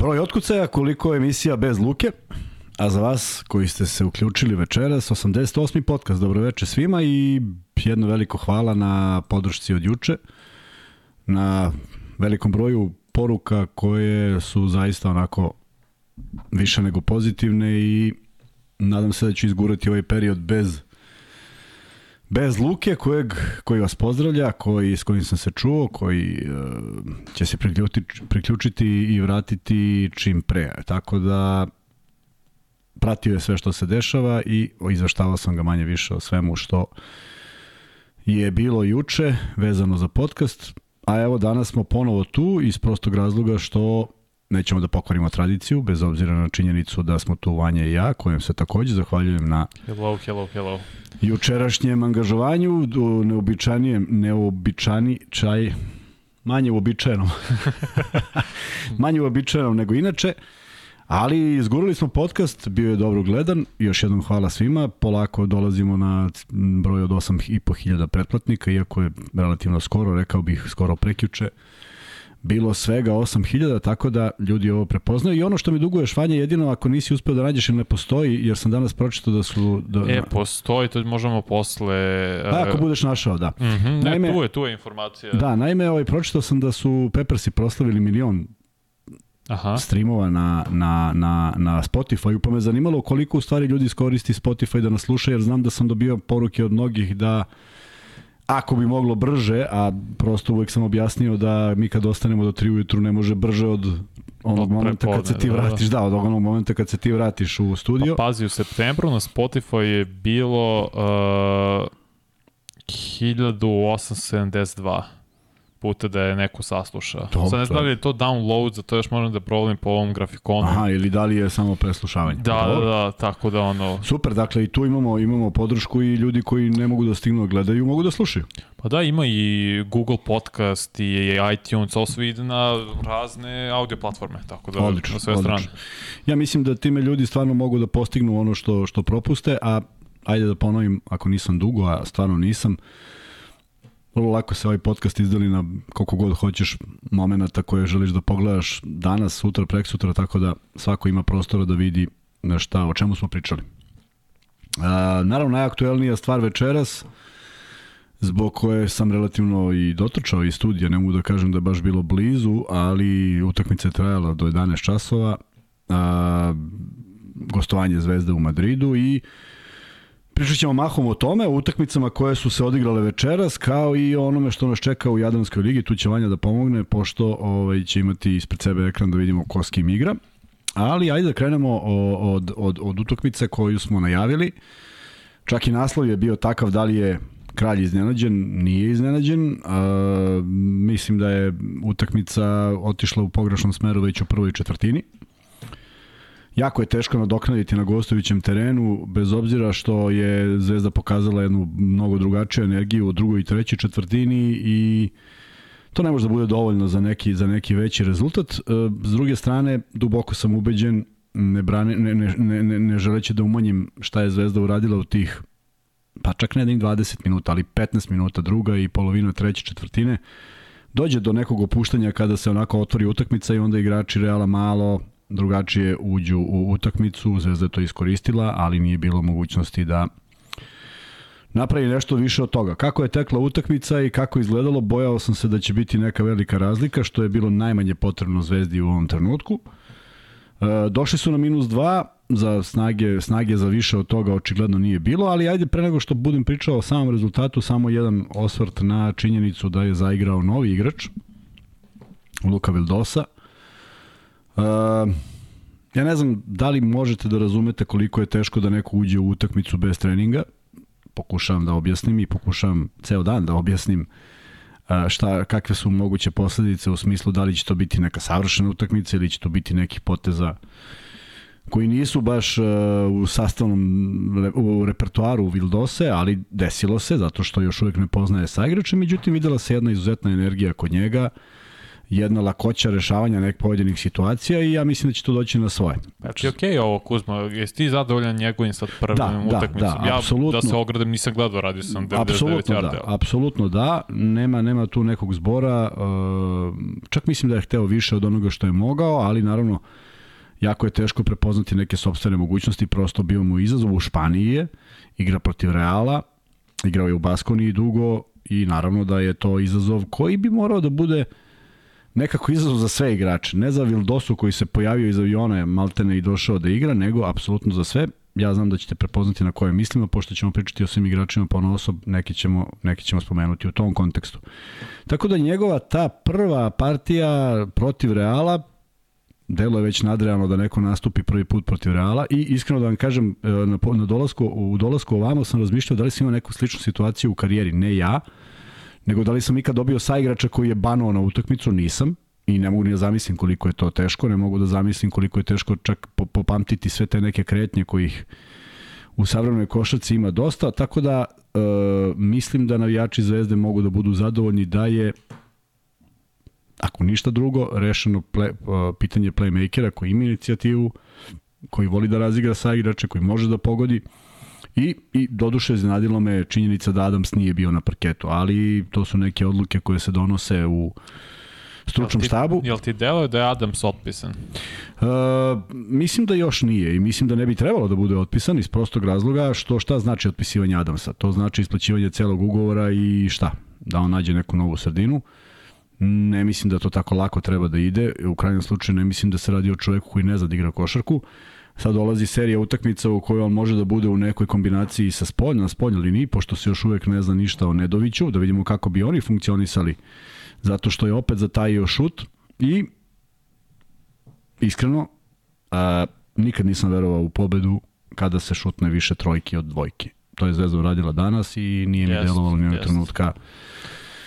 Broj otkucaja koliko je emisija bez Luke, a za vas koji ste se uključili večeras, 88. podcast, dobroveče svima i jedno veliko hvala na podršci od juče, na velikom broju poruka koje su zaista onako više nego pozitivne i nadam se da ću izgurati ovaj period bez bez Luke kojeg, koji vas pozdravlja, koji, s kojim sam se čuo, koji uh, će se priključiti, priključiti i vratiti čim pre. Tako da pratio je sve što se dešava i izveštavao sam ga manje više o svemu što je bilo juče vezano za podcast. A evo danas smo ponovo tu iz prostog razloga što nećemo da pokvarimo tradiciju, bez obzira na činjenicu da smo tu Vanja i ja, kojem se takođe zahvaljujem na hello, hello, hello. jučerašnjem angažovanju, neobičanijem, neobičani čaj, manje uobičajenom, manje uobičajenom nego inače, ali izgurali smo podcast, bio je dobro gledan, još jednom hvala svima, polako dolazimo na broj od 8.500 pretplatnika, iako je relativno skoro, rekao bih skoro prekjuče, bilo svega 8000, tako da ljudi ovo prepoznaju. I ono što mi duguje švanje jedino ako nisi uspeo da nađeš ne postoji, jer sam danas pročitao da su... Da, e, postoji, to možemo posle... Da, ako budeš našao, da. Mm -hmm, naime, ne, tu je, tu je informacija. Da, naime, ovaj, pročitao sam da su Peppersi proslavili milion Aha. streamova na, na, na, na Spotify-u, pa me zanimalo koliko u stvari ljudi iskoristi Spotify da nas sluša, jer znam da sam dobio poruke od mnogih da ako bi moglo brže, a prosto uvek sam objasnio da mi kad ostanemo do 3 ujutru ne može brže od onog od momenta kad se ti da. vratiš, da, da, od onog momenta kad se ti vratiš u studio. Pa, pazi, u septembru na Spotify je bilo uh, 1872 puta da je neko saslušao. Sad ne znam da li je to download, zato još moram da provalim po ovom grafikonu. Aha, ili da li je samo preslušavanje. Da, da, da, tako da ono... Super, dakle i tu imamo, imamo podršku i ljudi koji ne mogu da stignu da gledaju, mogu da slušaju. Pa da, ima i Google Podcast i iTunes, ovo sve ide na razne audio platforme, tako da odlično, na sve odlično. strane. Ja mislim da time ljudi stvarno mogu da postignu ono što, što propuste, a ajde da ponovim, ako nisam dugo, a stvarno nisam, vrlo lako se ovaj podcast izdali na koliko god hoćeš momenta koje želiš da pogledaš danas, sutra, prek sutra, tako da svako ima prostora da vidi na šta, o čemu smo pričali. A, naravno, najaktuelnija stvar večeras, zbog koje sam relativno i dotrčao iz studija, ne mogu da kažem da je baš bilo blizu, ali utakmica je trajala do 11 časova, a, gostovanje Zvezde u Madridu i Pričat ćemo mahom o tome, o utakmicama koje su se odigrale večeras, kao i onome što nas čeka u Jadranskoj ligi. Tu će Vanja da pomogne, pošto ovaj, će imati ispred sebe ekran da vidimo ko s kim igra. Ali ajde da krenemo od, od, od utakmice koju smo najavili. Čak i naslov je bio takav da li je kralj iznenađen, nije iznenađen. A, mislim da je utakmica otišla u pogrešnom smeru već u prvoj četvrtini jako je teško nadoknaditi na gostujućem terenu, bez obzira što je Zvezda pokazala jednu mnogo drugačiju energiju u drugoj i trećoj četvrtini i to ne može da bude dovoljno za neki, za neki veći rezultat. E, s druge strane, duboko sam ubeđen, ne, brane, ne, ne, ne, ne, želeći da umanjim šta je Zvezda uradila u tih pa čak ne 20 minuta, ali 15 minuta druga i polovina treće četvrtine, dođe do nekog opuštanja kada se onako otvori utakmica i onda igrači Reala malo drugačije uđu u utakmicu, Zvezda to iskoristila, ali nije bilo mogućnosti da napravi nešto više od toga. Kako je tekla utakmica i kako je izgledalo, bojao sam se da će biti neka velika razlika, što je bilo najmanje potrebno Zvezdi u ovom trenutku. E, došli su na minus 2, za snage, snage za više od toga očigledno nije bilo, ali ajde pre nego što budem pričao o samom rezultatu, samo jedan osvrt na činjenicu da je zaigrao novi igrač, Luka Vildosa. Uh, ja ne znam da li možete da razumete koliko je teško da neko uđe u utakmicu bez treninga. Pokušavam da objasnim i pokušavam ceo dan da objasnim šta, kakve su moguće posledice u smislu da li će to biti neka savršena utakmica ili će to biti neki poteza koji nisu baš uh, u sastavnom u repertoaru Vildose, ali desilo se zato što još uvek ne poznaje sa igračem, međutim videla se jedna izuzetna energija kod njega, jedna lakoća rešavanja nek pojedinih situacija i ja mislim da će to doći na svoje. Znači, okej okay, ovo Kuzma, jesi ti zadovoljan njegovim sad prvim da, da utakmicom? Da, da, ja apsolutno. da se ogradem nisam gledao, radio sam 99 apsolutno yarda. Da, apsolutno da, nema, nema tu nekog zbora, čak mislim da je hteo više od onoga što je mogao, ali naravno jako je teško prepoznati neke sobstvene mogućnosti, prosto bio mu izazov u Španiji je, igra protiv Reala, igrao je u Baskoniji dugo i naravno da je to izazov koji bi morao da bude nekako izazov za sve igrače. Ne za Vildosu koji se pojavio iz aviona je maltene i došao da igra, nego apsolutno za sve. Ja znam da ćete prepoznati na koje mislimo, pošto ćemo pričati o svim igračima po osob, neki ćemo, neki ćemo spomenuti u tom kontekstu. Tako da njegova ta prva partija protiv Reala delo je već nadrealno da neko nastupi prvi put protiv Reala i iskreno da vam kažem, e, na, na dolasku, u dolasku ovamo sam razmišljao da li sam imao neku sličnu situaciju u karijeri, ne ja, nego da li sam ikad dobio saigrača koji je banuo na utakmicu, nisam. I ne mogu ni da zamislim koliko je to teško, ne mogu da zamislim koliko je teško čak popamtiti sve te neke kretnje kojih u savremenoj košarci ima dosta, tako da e, mislim da navijači Zvezde mogu da budu zadovoljni da je ako ništa drugo, rešeno play, uh, pitanje playmakera koji ima inicijativu, koji voli da razigra sa igrače, koji može da pogodi. I, i doduše iznadilo me činjenica da Adams nije bio na parketu, ali to su neke odluke koje se donose u stručnom jel ti, štabu. Jel ti deluje da je Adams otpisan? Uh, mislim da još nije i mislim da ne bi trebalo da bude otpisan iz prostog razloga što šta znači otpisivanje Adamsa. To znači isplaćivanje celog ugovora i šta? Da on nađe neku novu sredinu. Uh, Ne mislim da to tako lako treba da ide. U krajnjem slučaju ne mislim da se radi o čoveku koji ne zna da igra košarku. Sad dolazi serija utakmica u kojoj on može da bude u nekoj kombinaciji sa spoljna, na spoljnoj liniji, pošto se još uvek ne zna ništa o Nedoviću, da vidimo kako bi oni funkcionisali, zato što je opet zatajio šut i iskreno, a, nikad nisam verovao u pobedu kada se šutne više trojki od dvojke. To je Zvezda uradila danas i nije mi yes, delovalo ni yes. trenutka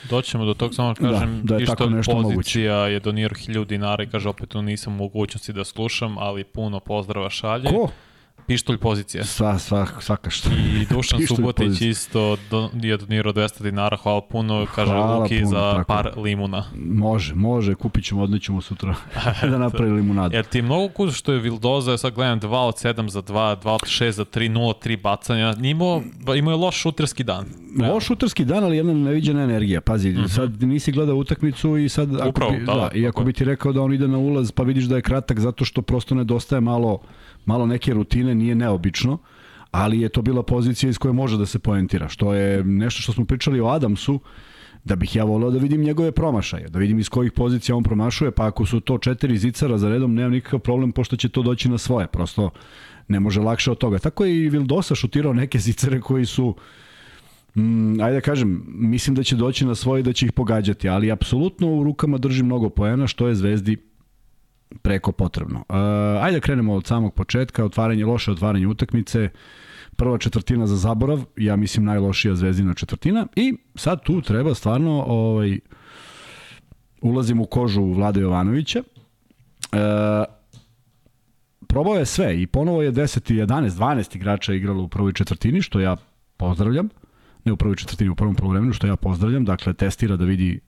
Doćemo do tog, samo da, kažem, da, da je tako nešto pozicija moguće. je donirao 1000 dinara i kaže opet nisam u mogućnosti da slušam, ali puno pozdrava šalje. Ko? Pištolj pozicija. Sva, sva, svaka što. I Dušan Subotić pozicija. isto do, je donirao 200 dinara, hvala puno, kaže hvala Luki puno, za tako. par limuna. Može, može, kupit ćemo, odnećemo sutra da napravi limunadu. Jer ti mnogo kuza što je Vildoza, sad gledam 2 od 7 za 2, 2 od 6 za 3, 0 od 3 bacanja, imao, imao je loš šuterski dan. Realno. Loš šuterski dan, ali jedna neviđena energija. Pazi, mm -hmm. sad nisi gledao utakmicu i sad, ako Upravo, bi, da, da, i ako bi ti rekao da on ide na ulaz, pa vidiš da je kratak zato što prosto nedostaje malo malo neke rutine, nije neobično, ali je to bila pozicija iz koje može da se poentira, što je nešto što smo pričali o Adamsu, da bih ja voleo da vidim njegove promašaje, da vidim iz kojih pozicija on promašuje, pa ako su to četiri zicara za redom, nema nikakav problem, pošto će to doći na svoje, prosto ne može lakše od toga. Tako je i Vildosa šutirao neke zicare koji su Mm, ajde da kažem, mislim da će doći na svoje da će ih pogađati, ali apsolutno u rukama drži mnogo poena, što je Zvezdi preko potrebno. Uh, ajde da krenemo od samog početka, otvaranje, loše otvaranje utakmice, prva četvrtina za zaborav, ja mislim najlošija zvezdina četvrtina i sad tu treba stvarno ovaj, ulazim u kožu Vlade Jovanovića. Uh, probao je sve i ponovo je 10, 11, 12 igrača igralo u prvoj četvrtini, što ja pozdravljam. Ne u prvoj četvrtini, u prvom polovremenu, što ja pozdravljam. Dakle, testira da vidi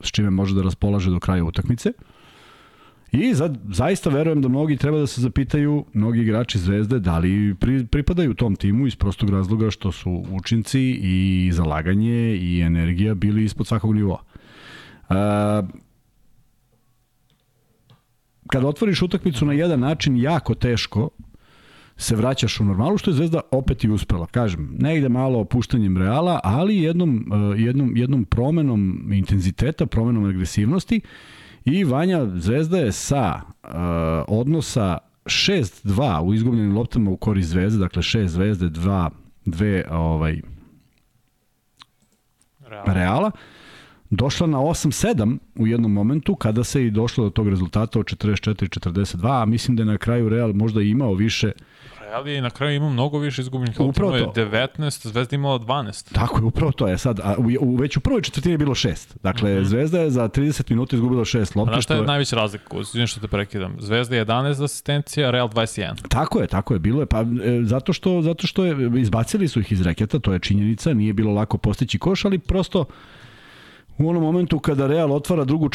s čime može da raspolaže do kraja utakmice. Uh, I za, zaista verujem da mnogi treba da se zapitaju, mnogi igrači Zvezde, da li pri, pripadaju tom timu iz prostog razloga što su učinci i zalaganje i energija bili ispod svakog nivoa. A, kada otvoriš utakmicu na jedan način, jako teško se vraćaš u normalu, što je Zvezda opet i uspela. Kažem, ne ide malo opuštanjem Reala, ali jednom, jednom, jednom promenom intenziteta, promenom agresivnosti I Vanja Zvezda je sa uh, odnosa 6-2 u izgubljenim loptama u korist Zvezde, dakle 6 Zvezde, 2 dve ovaj Reala. Reala došla na 8-7 u jednom momentu kada se i došlo do tog rezultata od 44-42, a mislim da je na kraju Real možda imao više Real je na kraju imao mnogo više izgubljenih lopta, je 19, Zvezda imala 12. Tako je, upravo to je sad. A u, u, već u prvoj četvrtini je bilo 6. Dakle, mm -hmm. Zvezda je za 30 minuta izgubila 6 lopta. Znaš šta je, je najveća razlika? Izvim što te prekidam. Zvezda je 11 asistencija, Real 21. Tako je, tako je. Bilo je. Pa, e, zato, što, zato što je, izbacili su ih iz reketa, to je činjenica, nije bilo lako postići koš, ali prosto u onom momentu kada Real otvara drugu,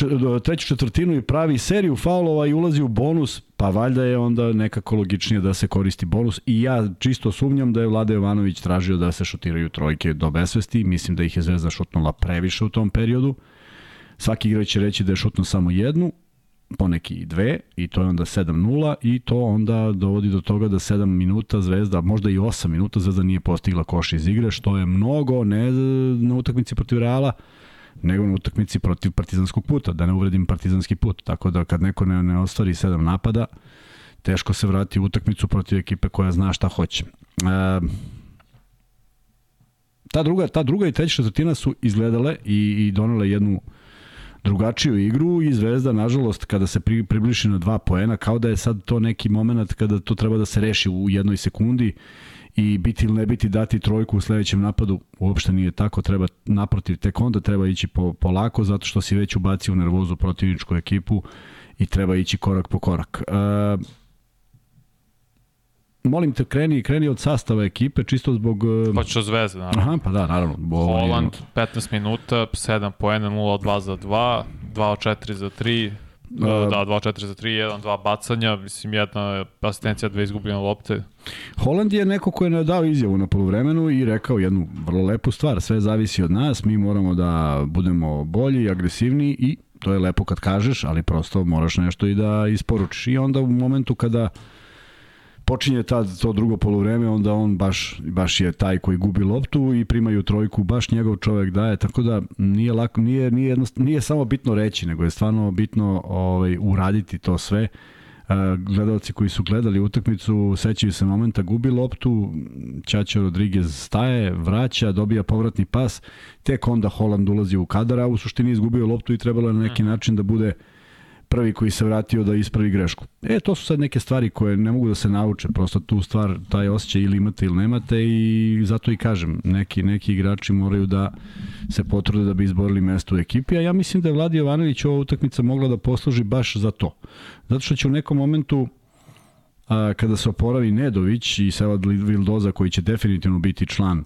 treću četvrtinu i pravi seriju faulova i ulazi u bonus, pa valjda je onda nekako logičnije da se koristi bonus i ja čisto sumnjam da je Vlada Jovanović tražio da se šutiraju trojke do besvesti, mislim da ih je Zvezda šutnula previše u tom periodu. Svaki igrač će reći da je šutno samo jednu, poneki i dve i to je onda 7-0 i to onda dovodi do toga da 7 minuta Zvezda, možda i 8 minuta Zvezda nije postigla koš iz igre, što je mnogo ne na utakmici protiv Reala, nego na utakmici protiv partizanskog puta, da ne uvredim partizanski put. Tako da kad neko ne, ne ostvari 7 napada, teško se vrati u utakmicu protiv ekipe koja zna šta hoće. E, ta druga, ta druga i treća četvrtina su izgledale i, i donele jednu drugačiju igru i Zvezda, nažalost, kada se pri, približi na dva poena, kao da je sad to neki moment kada to treba da se reši u jednoj sekundi i biti ili ne biti dati trojku u sledećem napadu, uopšte nije tako, treba naprotiv, tek onda treba ići po, polako, zato što si već ubacio u nervozu protivničku ekipu i treba ići korak po korak. Uh, molim te, kreni, kreni od sastava ekipe, čisto zbog... E, pa ću zvezde, naravno. Aha, pa da, naravno. Bo, Holland, 15 minuta, 7 poena, 0 od 2 za 2, 2 od 4 za 3, Uh, da, 2 4 za 3, 1, 2 bacanja, mislim jedna asistencija, dve izgubljene lopte. Holand je neko ko je dao izjavu na polovremenu i rekao jednu vrlo lepu stvar, sve zavisi od nas, mi moramo da budemo bolji, agresivniji i to je lepo kad kažeš, ali prosto moraš nešto i da isporučiš. I onda u momentu kada uh, počinje tad to drugo polovreme, onda on baš, baš je taj koji gubi loptu i primaju trojku, baš njegov čovek daje, tako da nije lako, nije, nije, jednost, nije samo bitno reći, nego je stvarno bitno ovaj, uraditi to sve. Gledalci koji su gledali utakmicu sećaju se momenta gubi loptu, Ćaća Rodriguez staje, vraća, dobija povratni pas, tek onda Holland ulazi u kadar, a u suštini izgubio loptu i trebalo je na neki način da bude uh, prvi koji se vratio da ispravi grešku. E, to su sad neke stvari koje ne mogu da se nauče, prosto tu stvar, taj osjećaj ili imate ili nemate i zato i kažem, neki, neki igrači moraju da se potrude da bi izborili mesto u ekipi, a ja mislim da je Vladi Jovanović ova utakmica mogla da posluži baš za to. Zato što će u nekom momentu a, kada se oporavi Nedović i Sevad Vildoza koji će definitivno biti član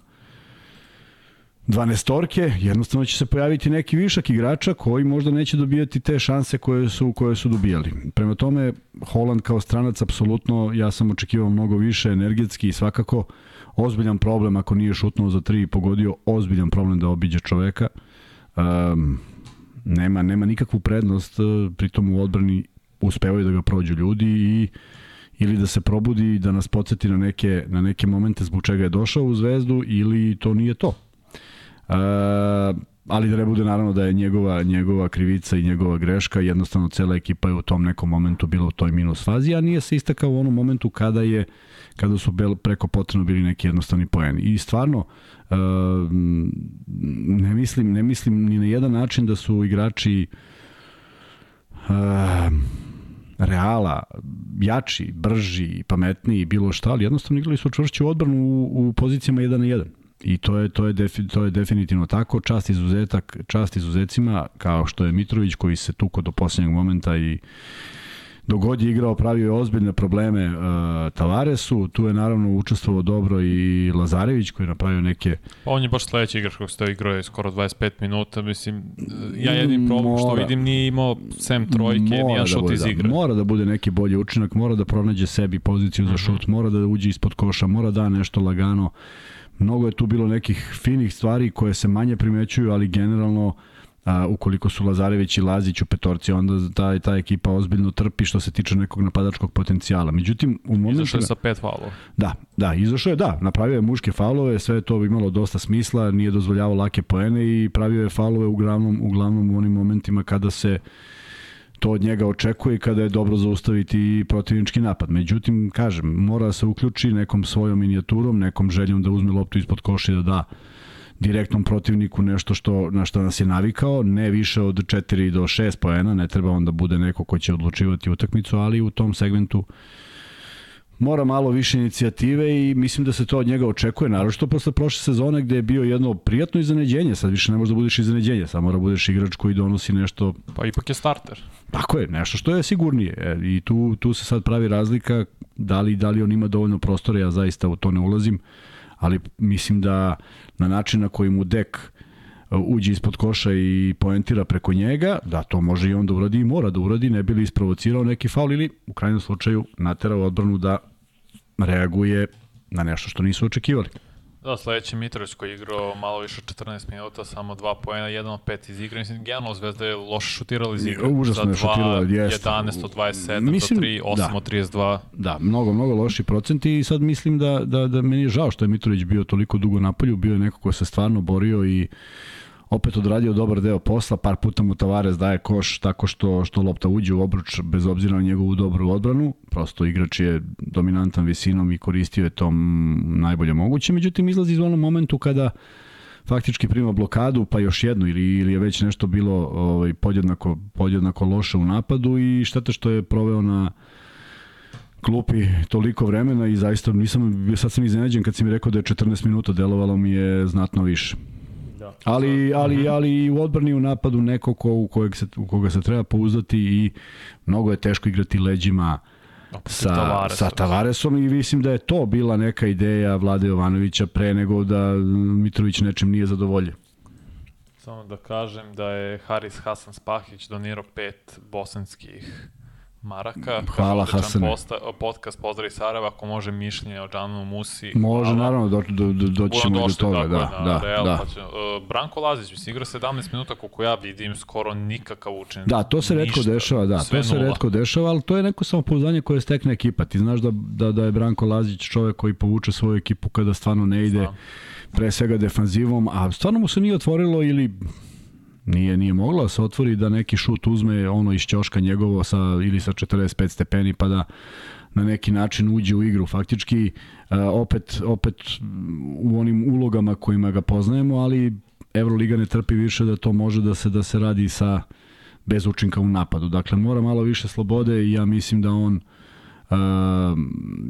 12 jednostavno će se pojaviti neki višak igrača koji možda neće dobijati te šanse koje su koje su dobijali. Prema tome Holand kao stranac apsolutno ja sam očekivao mnogo više energetski i svakako ozbiljan problem ako nije šutnuo za 3 i pogodio, ozbiljan problem da obiđe čoveka. Um, nema nema nikakvu prednost, pritom u odbrani uspevaju da ga prođu ljudi i ili da se probudi da nas podsjeti na neke, na neke momente zbog čega je došao u Zvezdu ili to nije to ali da ne bude naravno da je njegova, njegova krivica i njegova greška, jednostavno cela ekipa je u tom nekom momentu bila u toj minus fazi, a nije se istakao u onom momentu kada je kada su bel, preko potrebno bili neki jednostavni poeni. I stvarno, uh, ne, mislim, ne mislim ni na jedan način da su igrači uh, Reala, jači, brži, pametniji, bilo šta, ali jednostavno igrali su čvršću odbranu u, u pozicijama 1 na 1. I to je, to je, defi, to je definitivno tako. Čast izuzetak, čast izuzecima, kao što je Mitrović koji se tuko do poslednjeg momenta i dogod je igrao pravio je ozbiljne probleme uh, Tavaresu, tu je naravno učestvovao dobro i Lazarević koji je napravio neke... Pa on je baš sledeći igrač kako ste igrao je skoro 25 minuta, mislim, ja jedin problem mora, što vidim nije imao sem trojke, nije šut da iz da, igre. Mora da bude neki bolji učinak, mora da pronađe sebi poziciju za mhm. šut, mora da uđe ispod koša, mora da nešto lagano Mnogo je tu bilo nekih finih stvari koje se manje primećuju, ali generalno a, ukoliko su Lazarević i Lazić u petorci, onda ta, ta ekipa ozbiljno trpi što se tiče nekog napadačkog potencijala. Međutim, u momentu... Izašao je sa pet faulova. Da, da, izašao je, da, napravio je muške faulove, sve je to imalo dosta smisla, nije dozvoljavao lake poene i pravio je faulove uglavnom, uglavnom u onim momentima kada se to od njega očekuje kada je dobro zaustaviti protivnički napad. Međutim, kažem, mora da se uključi nekom svojom minijaturom, nekom željom da uzme loptu ispod koša i da da direktnom protivniku nešto što, na što nas je navikao, ne više od 4 do 6 poena, ne treba on da bude neko ko će odlučivati utakmicu, ali u tom segmentu mora malo više inicijative i mislim da se to od njega očekuje, naročito posle prošle sezone gde je bio jedno prijatno iznenađenje, sad više ne možeš da budeš iznenađenje, sad mora da budeš igrač koji donosi nešto... Pa ipak je starter. Tako je, nešto što je sigurnije e, i tu, tu se sad pravi razlika da li, da li on ima dovoljno prostora, ja zaista u to ne ulazim, ali mislim da na način na koji mu dek uđe ispod koša i poentira preko njega, da to može i onda uradi i mora da uradi, ne bi li isprovocirao neki faul ili u krajnjem slučaju naterao odbranu da reaguje na nešto što nisu očekivali. Da, sledeći Mitrović koji je igrao malo više od 14 minuta, samo dva poena, jedan od pet iz igre. Mislim, generalno Zvezda je loše šutirala iz igre. Užasno je šutirala, jeste. 11 od 27 Mislim, do 3, 8 da. od 32. Da, mnogo, mnogo loši procenti i sad mislim da, da, da meni je žao što je Mitrović bio toliko dugo na polju, bio je neko ko se stvarno borio i opet odradio dobar deo posla, par puta mu Tavares daje koš tako što, što lopta uđe u obruč bez obzira na njegovu dobru odbranu, prosto igrač je dominantan visinom i koristio je tom najbolje moguće, međutim izlazi iz onom momentu kada faktički prima blokadu, pa još jednu ili, ili je već nešto bilo ovaj, podjednako, podjednako loše u napadu i šteta što je proveo na klupi toliko vremena i zaista nisam, sad sam iznenađen kad si mi rekao da je 14 minuta, delovalo mi je znatno više. Ali, ali, mhm. ali i u odbrani u napadu neko ko, u, kojeg se, u koga se treba pouzdati i mnogo je teško igrati leđima sa, Tavaresom. sa Tavaresom i mislim da je to bila neka ideja Vlade Jovanovića pre nego da Mitrović nečem nije zadovoljen. Samo da kažem da je Haris Hasan Spahić donirao pet bosanskih Maraka. Hvala Hasane. Posta, podcast Pozdrav Sarajeva, ako može mišljenje o Džanu Musi. Može, hvala. naravno, do, do, do, doći ćemo do toga. Da, da, Real, da. Pa će, uh, Branko Lazić, mislim, igra 17 minuta, koliko ja vidim, skoro nikakav učin. Da, to se redko dešava, da, to se nula. redko dešava, ali to je neko samopouzdanje koje stekne ekipa. Ti znaš da, da, da je Branko Lazić čovek koji povuče svoju ekipu kada stvarno ne ide. Znam pre svega defanzivom, a stvarno mu se nije otvorilo ili Nije, nije mogla da se otvori da neki šut uzme ono iz ćoška njegovo sa, ili sa 45 stepeni pa da na neki način uđe u igru. Faktički uh, opet, opet u onim ulogama kojima ga poznajemo, ali Euroliga ne trpi više da to može da se da se radi sa bez učinka u napadu. Dakle, mora malo više slobode i ja mislim da on uh,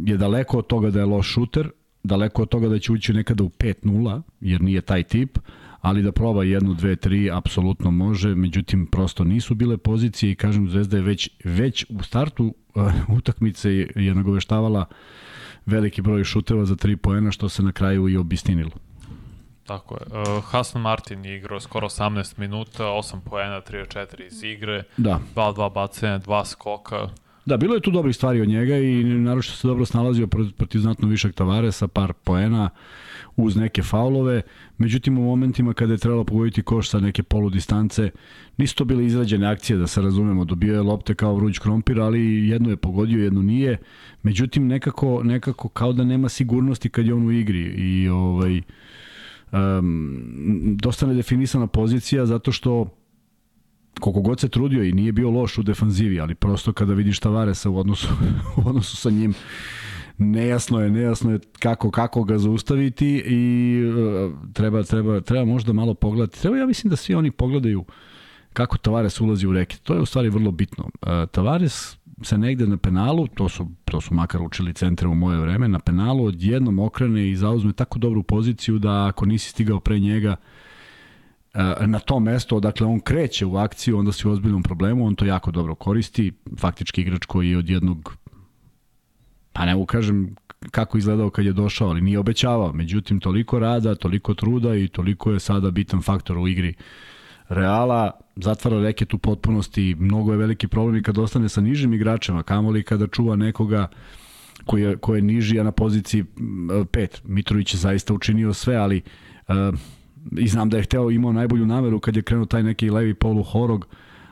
je daleko od toga da je loš šuter, daleko od toga da će ući nekada u 5-0, jer nije taj tip, ali da proba jednu, dve, tri, apsolutno može, međutim prosto nisu bile pozicije i kažem Zvezda je već, već u startu uh, utakmice je nagoveštavala veliki broj šuteva za tri poena što se na kraju i obistinilo. Tako je. Uh, Hasan Martin je igrao skoro 18 minuta, 8 poena, 3 od 4 iz igre, da. 2-2 bacanja, 2 skoka. Da, bilo je tu dobrih stvari od njega i naravno što se dobro snalazio protiv znatno višak Tavaresa, par poena. Uh, uz neke faulove, međutim u momentima kada je trebalo pogoditi koš sa neke polu distance, nisu to bile izrađene akcije, da se razumemo, dobio je lopte kao vruć krompir, ali jedno je pogodio, jedno nije, međutim nekako, nekako kao da nema sigurnosti kad je on u igri i ovaj, um, dosta nedefinisana pozicija zato što koliko god se trudio i nije bio loš u defanzivi, ali prosto kada vidiš Tavaresa u odnosu, u odnosu sa njim, nejasno je, nejasno je kako kako ga zaustaviti i uh, treba treba treba možda malo pogledati. Treba ja mislim da svi oni pogledaju kako Tavares ulazi u reket. To je u stvari vrlo bitno. Uh, Tavares se negde na penalu, to su, to su makar učili centre u moje vreme, na penalu odjednom okrene i zauzme tako dobru poziciju da ako nisi stigao pre njega uh, na to mesto, dakle on kreće u akciju, onda si u ozbiljnom problemu, on to jako dobro koristi, faktički igrač koji je od jednog pa ne kažem kako izgledao kad je došao, ali nije obećavao. Međutim, toliko rada, toliko truda i toliko je sada bitan faktor u igri Reala, zatvara reket u potpunosti, mnogo je veliki problem i kad ostane sa nižim igračima, kamoli kada čuva nekoga koji je, koji je niži, a na poziciji 5. Mitrović je zaista učinio sve, ali uh, i znam da je hteo, imao najbolju nameru kad je krenuo taj neki levi polu horog,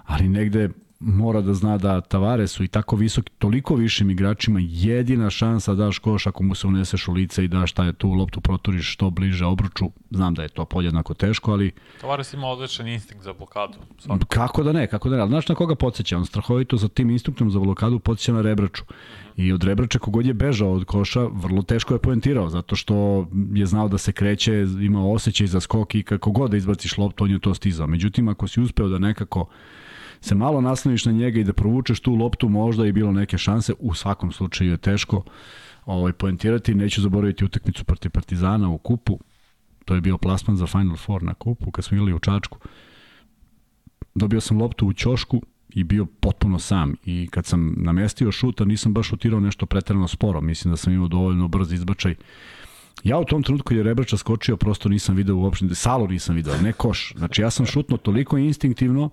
ali negde mora da zna da Tavaresu i tako visoki, toliko višim igračima jedina šansa da daš koš ako mu se uneseš u lice i daš taj tu loptu proturiš što bliže obruču. Znam da je to podjednako teško, ali... Tavares ima odličan instinkt za blokadu. Svakako. Kako da ne, kako da ne. Ali znaš na koga podsjeća? On strahovito za tim instinktom za blokadu podsjeća na Rebraču. I od Rebrača kogod je bežao od koša, vrlo teško je poentirao, zato što je znao da se kreće, imao osjećaj za skok i kako god da izbaciš loptu, on je to stizao. Međutim, ako si uspeo da nekako se malo nasloniš na njega i da provučeš tu loptu, možda i bilo neke šanse, u svakom slučaju je teško ovaj, poentirati. Neću zaboraviti utakmicu protiv Partizana u kupu, to je bio plasman za Final Four na kupu, kad smo igrali u Čačku. Dobio sam loptu u ćošku i bio potpuno sam i kad sam namestio šuta nisam baš šutirao nešto pretrano sporo, mislim da sam imao dovoljno brz izbačaj Ja u tom trenutku je Rebrača skočio, prosto nisam video uopšte, salo nisam video, ne koš. Znači ja sam šutno toliko instinktivno,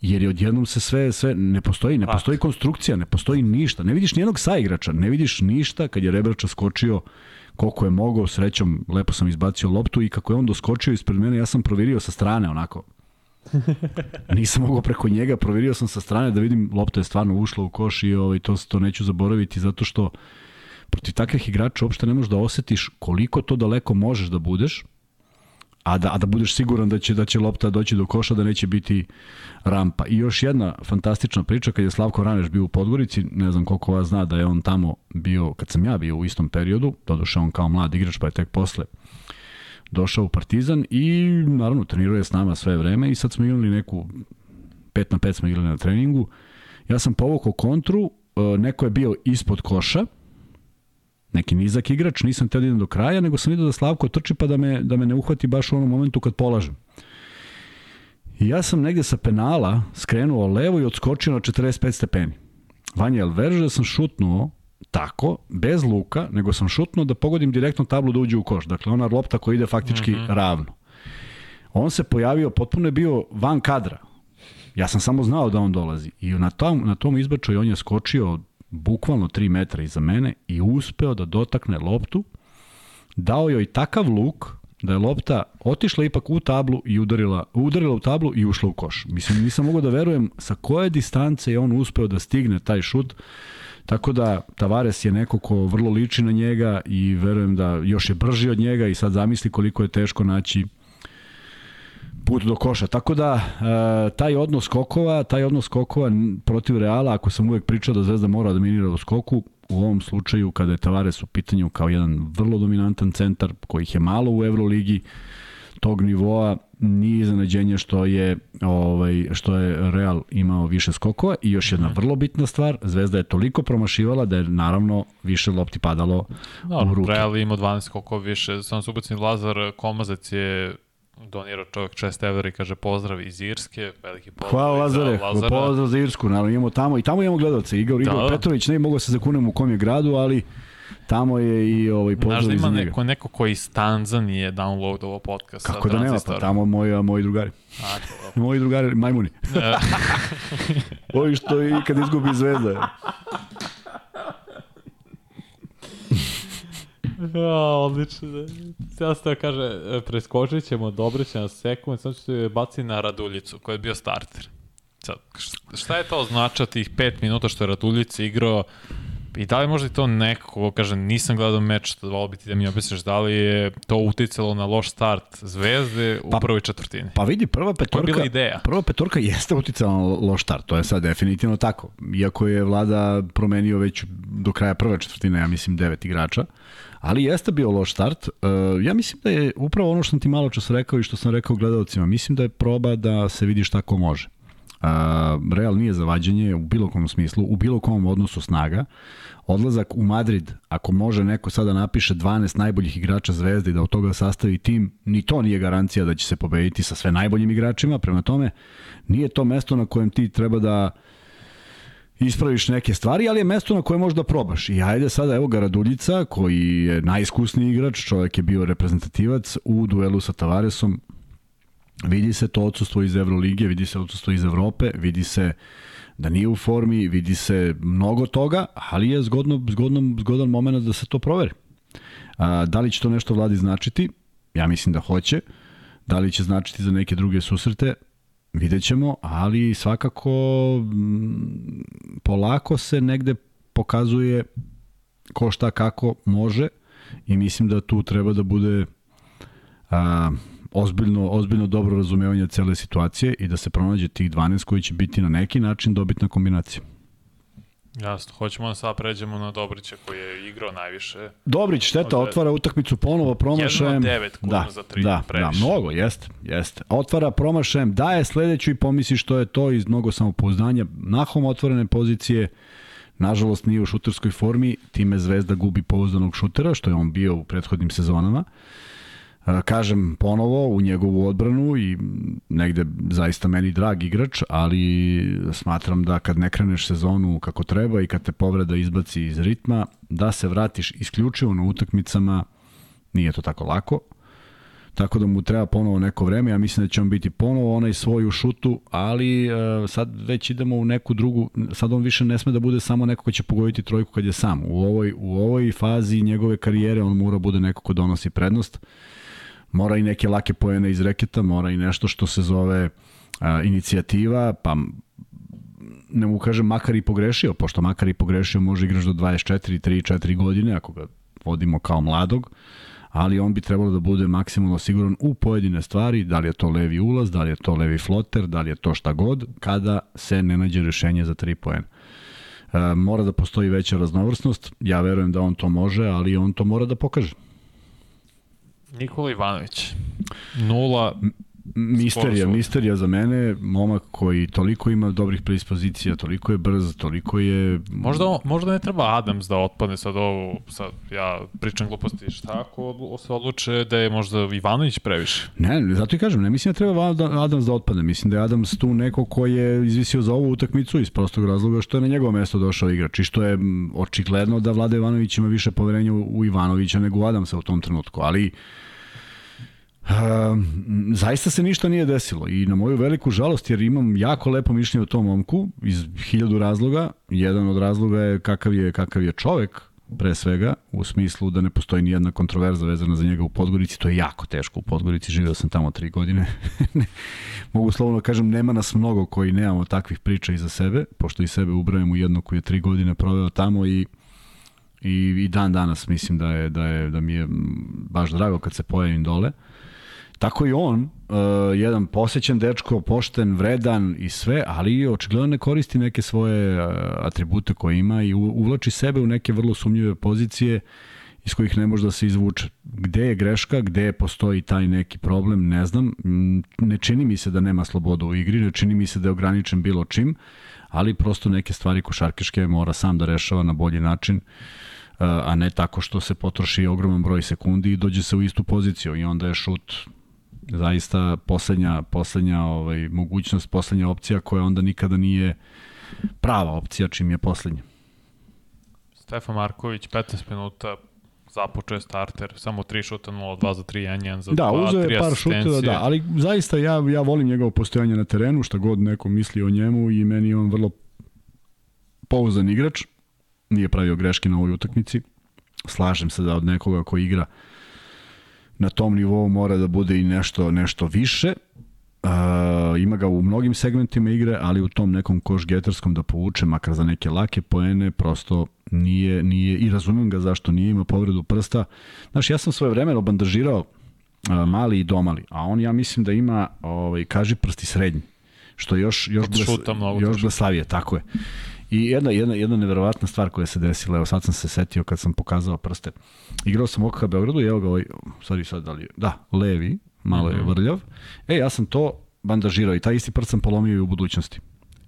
jer je odjednom se sve, sve ne postoji, ne postoji konstrukcija, ne postoji ništa. Ne vidiš nijednog saigrača, ne vidiš ništa kad je Rebrača skočio koliko je mogao, srećom, lepo sam izbacio loptu i kako je on doskočio ispred mene, ja sam proverio sa strane onako. Nisam mogao preko njega, proverio sam sa strane da vidim lopta je stvarno ušla u koš i ovaj, to, to neću zaboraviti zato što protiv takvih igrača uopšte ne možeš da osetiš koliko to daleko možeš da budeš, a da, a da budeš siguran da će, da će lopta doći do koša, da neće biti rampa. I još jedna fantastična priča, kad je Slavko Raneš bio u Podgorici, ne znam koliko vas zna da je on tamo bio, kad sam ja bio u istom periodu, doduše on kao mlad igrač, pa je tek posle došao u Partizan i naravno trenirao je s nama sve vreme i sad smo igrali neku 5 na 5 smo igrali na treningu. Ja sam povukao kontru, e, neko je bio ispod koša, neki nizak igrač, nisam teo da idem do kraja, nego sam vidio da Slavko trči pa da me, da me ne uhvati baš u onom momentu kad polažem. I ja sam negde sa penala skrenuo levo i odskočio na 45 stepeni. Vanja, jel da sam šutnuo tako, bez luka, nego sam šutnuo da pogodim direktno tablu da uđe u koš. Dakle, ona lopta koja ide faktički mm -hmm. ravno. On se pojavio, potpuno je bio van kadra. Ja sam samo znao da on dolazi. I na tom, na tom izbačaju on je skočio bukvalno 3 metra iza mene i uspeo da dotakne loptu, dao joj takav luk da je lopta otišla ipak u tablu i udarila, udarila u tablu i ušla u koš. Mislim, nisam mogao da verujem sa koje distance je on uspeo da stigne taj šut. Tako da Tavares je neko ko vrlo liči na njega i verujem da još je brži od njega i sad zamisli koliko je teško naći put do koša. Tako da, e, taj odnos skokova, taj odnos skokova protiv Reala, ako sam uvek pričao da Zvezda mora da minira u skoku, u ovom slučaju kada je Tavares u pitanju kao jedan vrlo dominantan centar kojih je malo u Euroligi tog nivoa nije iznenađenje što je ovaj što je Real imao više skokova i još jedna vrlo bitna stvar, Zvezda je toliko promašivala da je naravno više lopti padalo no, u ruke. Real ima 12 skokova više, samo su Lazar Komazac je donirao čovjek 6 evra i kaže pozdrav iz Irske, veliki pozdrav. Hvala Lazare, pozdrav za Irsku, naravno imamo tamo i tamo imamo gledalce. Igor, Igor da. Petrović, ne mogu se zakunem u kom je gradu, ali tamo je i ovaj pozdrav Znaš da ima neko, neko koji iz Tanzanije downloadovao podcast. Kako da nema, pa tamo moji, moji drugari. A, moji drugari, majmuni. Ovi što i kad izgubi zvezda. Ja, odlično. Ja se kaže, e, preskočit ćemo, dobro će na sekund, sam ću se baciti na Raduljicu, koji je bio starter. Sad, šta je to značio tih 5 minuta što je Raduljica igrao I da li možda to neko, ko kaže, nisam gledao meč, da volio biti da mi objasniš da li je to uticalo na loš start Zvezde u pa, prvoj četvrtini? Pa vidi, prva petorka, bila ideja. prva petorka jeste uticala na loš start, to je sad definitivno tako. Iako je vlada promenio već do kraja prve četvrtine, ja mislim, devet igrača, ali jeste bio loš start. Uh, ja mislim da je upravo ono što sam ti malo čas rekao i što sam rekao gledalcima, mislim da je proba da se vidi šta ko može. Uh, Real nije zavađenje u bilo kom smislu, u bilo kom odnosu snaga. Odlazak u Madrid, ako može neko sada napiše 12 najboljih igrača Zvezde i da od toga sastavi tim, ni to nije garancija da će se pobediti sa sve najboljim igračima, prema tome nije to mesto na kojem ti treba da ispraviš neke stvari, ali je mesto na koje možda probaš. I ajde sada, evo ga Raduljica, koji je najiskusniji igrač, čovjek je bio reprezentativac u duelu sa Tavaresom, vidi se to odsustvo iz Evrolige, vidi se odsustvo iz Evrope, vidi se da nije u formi, vidi se mnogo toga, ali je zgodno, zgodno, zgodan moment da se to proveri. A, da li će to nešto vladi značiti? Ja mislim da hoće. Da li će značiti za neke druge susrete? Vidjet ćemo, ali svakako m, polako se negde pokazuje ko šta kako može i mislim da tu treba da bude a, ozbiljno, ozbiljno dobro razumevanje cele situacije i da se pronađe tih 12 koji će biti na neki način dobitna kombinacija. Jasno, hoćemo da sad pređemo na Dobrića koji je igrao najviše. Dobrić, šteta, otvara utakmicu ponovo promašajem. 1 9 da, za 3, da, previše. Da, mnogo, jeste, jeste. Otvara promašajem, daje sledeću i pomisli što je to iz mnogo samopouzdanja. Nahom otvorene pozicije, nažalost nije u šuterskoj formi, time Zvezda gubi pouzdanog šutera, što je on bio u prethodnim sezonama. Uh, kažem ponovo u njegovu odbranu i negde zaista meni drag igrač, ali smatram da kad ne kreneš sezonu kako treba i kad te povreda izbaci iz ritma, da se vratiš isključivo na utakmicama Nije to tako lako. Tako da mu treba ponovo neko vreme, ja mislim da će on biti ponovo onaj svoj u šutu, ali uh, sad već idemo u neku drugu, sad on više ne sme da bude samo neko ko će pogoditi trojku kad je sam. U ovoj, u ovoj fazi njegove karijere on mora bude neko ko donosi prednost. Mora i neke lake pojene iz reketa, mora i nešto što se zove uh, inicijativa, pa ne mu kažem makar i pogrešio, pošto makar i pogrešio može igraš do 24, 3, 4 godine ako ga vodimo kao mladog, ali on bi trebalo da bude maksimalno siguran u pojedine stvari, da li je to levi ulaz, da li je to levi floter, da li je to šta god, kada se ne nađe rešenje za 3 poena. E, mora da postoji veća raznovrsnost, ja verujem da on to može, ali on to mora da pokaže. Nikola Ivanović. Nula Misterija, misterija za mene, momak koji toliko ima dobrih predispozicija, toliko je brz, toliko je... Možda, možda ne treba Adams da otpadne sad ovo, sad ja pričam gluposti, šta ako odlu- se odluče da je možda Ivanović previše? Ne, zato i kažem, ne mislim da treba Ad- Adams da otpadne, mislim da je Adams tu neko ko je izvisio za ovu utakmicu iz prostog razloga što je na njegovo mesto došao igrač i što je očigledno da Vlada Ivanović ima više poverenja u Ivanovića nego u Adamsa u tom trenutku, ali Um, zaista se ništa nije desilo i na moju veliku žalost jer imam jako lepo mišljenje o tom momku iz hiljadu razloga. Jedan od razloga je kakav je, kakav je čovek pre svega, u smislu da ne postoji ni jedna kontroverza vezana za njega u Podgorici, to je jako teško u Podgorici, živeo sam tamo tri godine. Mogu slovno kažem, nema nas mnogo koji nemamo takvih priča iza sebe, pošto i sebe ubrajem u jedno koji je tri godine proveo tamo i i, i dan danas mislim da je, da je da mi je baš drago kad se pojavim dole. Tako i on, uh, jedan posećen dečko, pošten, vredan i sve, ali očigledno ne koristi neke svoje uh, atribute koje ima i uvlači sebe u neke vrlo sumnjive pozicije iz kojih ne može da se izvuče. Gde je greška, gde postoji taj neki problem, ne znam. Mm, Ne čini mi se da nema slobodu u igri, ne čini mi se da je ograničen bilo čim, ali prosto neke stvari košarkaške mora sam da rešava na bolji način uh, a ne tako što se potroši ogroman broj sekundi i dođe se u istu poziciju i onda je šut zaista poslednja, poslednja ovaj, mogućnost, poslednja opcija koja onda nikada nije prava opcija čim je poslednja. Stefan Marković, 15 minuta, započeo je starter, samo 3 šuta, 0, 2 za 3, 1, 1 za 2, Da, uzeo 3 je par šuteva, asistencije. da, ali zaista ja, ja volim njegovo postojanje na terenu, šta god neko misli o njemu i meni je on vrlo pouzan igrač, nije pravio greške na ovoj utakmici. Slažem se da od nekoga ko igra na tom nivou mora da bude i nešto nešto više. Uh, ima ga u mnogim segmentima igre, ali u tom nekom koš getarskom da povuče makar za neke lake poene, prosto nije, nije i razumem ga zašto nije ima povredu prsta. Znaš, ja sam svoje vreme bandažirao uh, mali i domali, a on ja mislim da ima ovaj, kaži prsti srednji, što još, još, mnogo još blesavije, tako je. I jedna, jedna, jedna neverovatna stvar koja se desila, evo sad sam se setio kad sam pokazao prste. Igrao sam OKH Beogradu i evo ga ovaj, sorry sad da li, da, levi, malo je vrljav. E, ja sam to bandažirao i taj isti prst sam polomio i u budućnosti.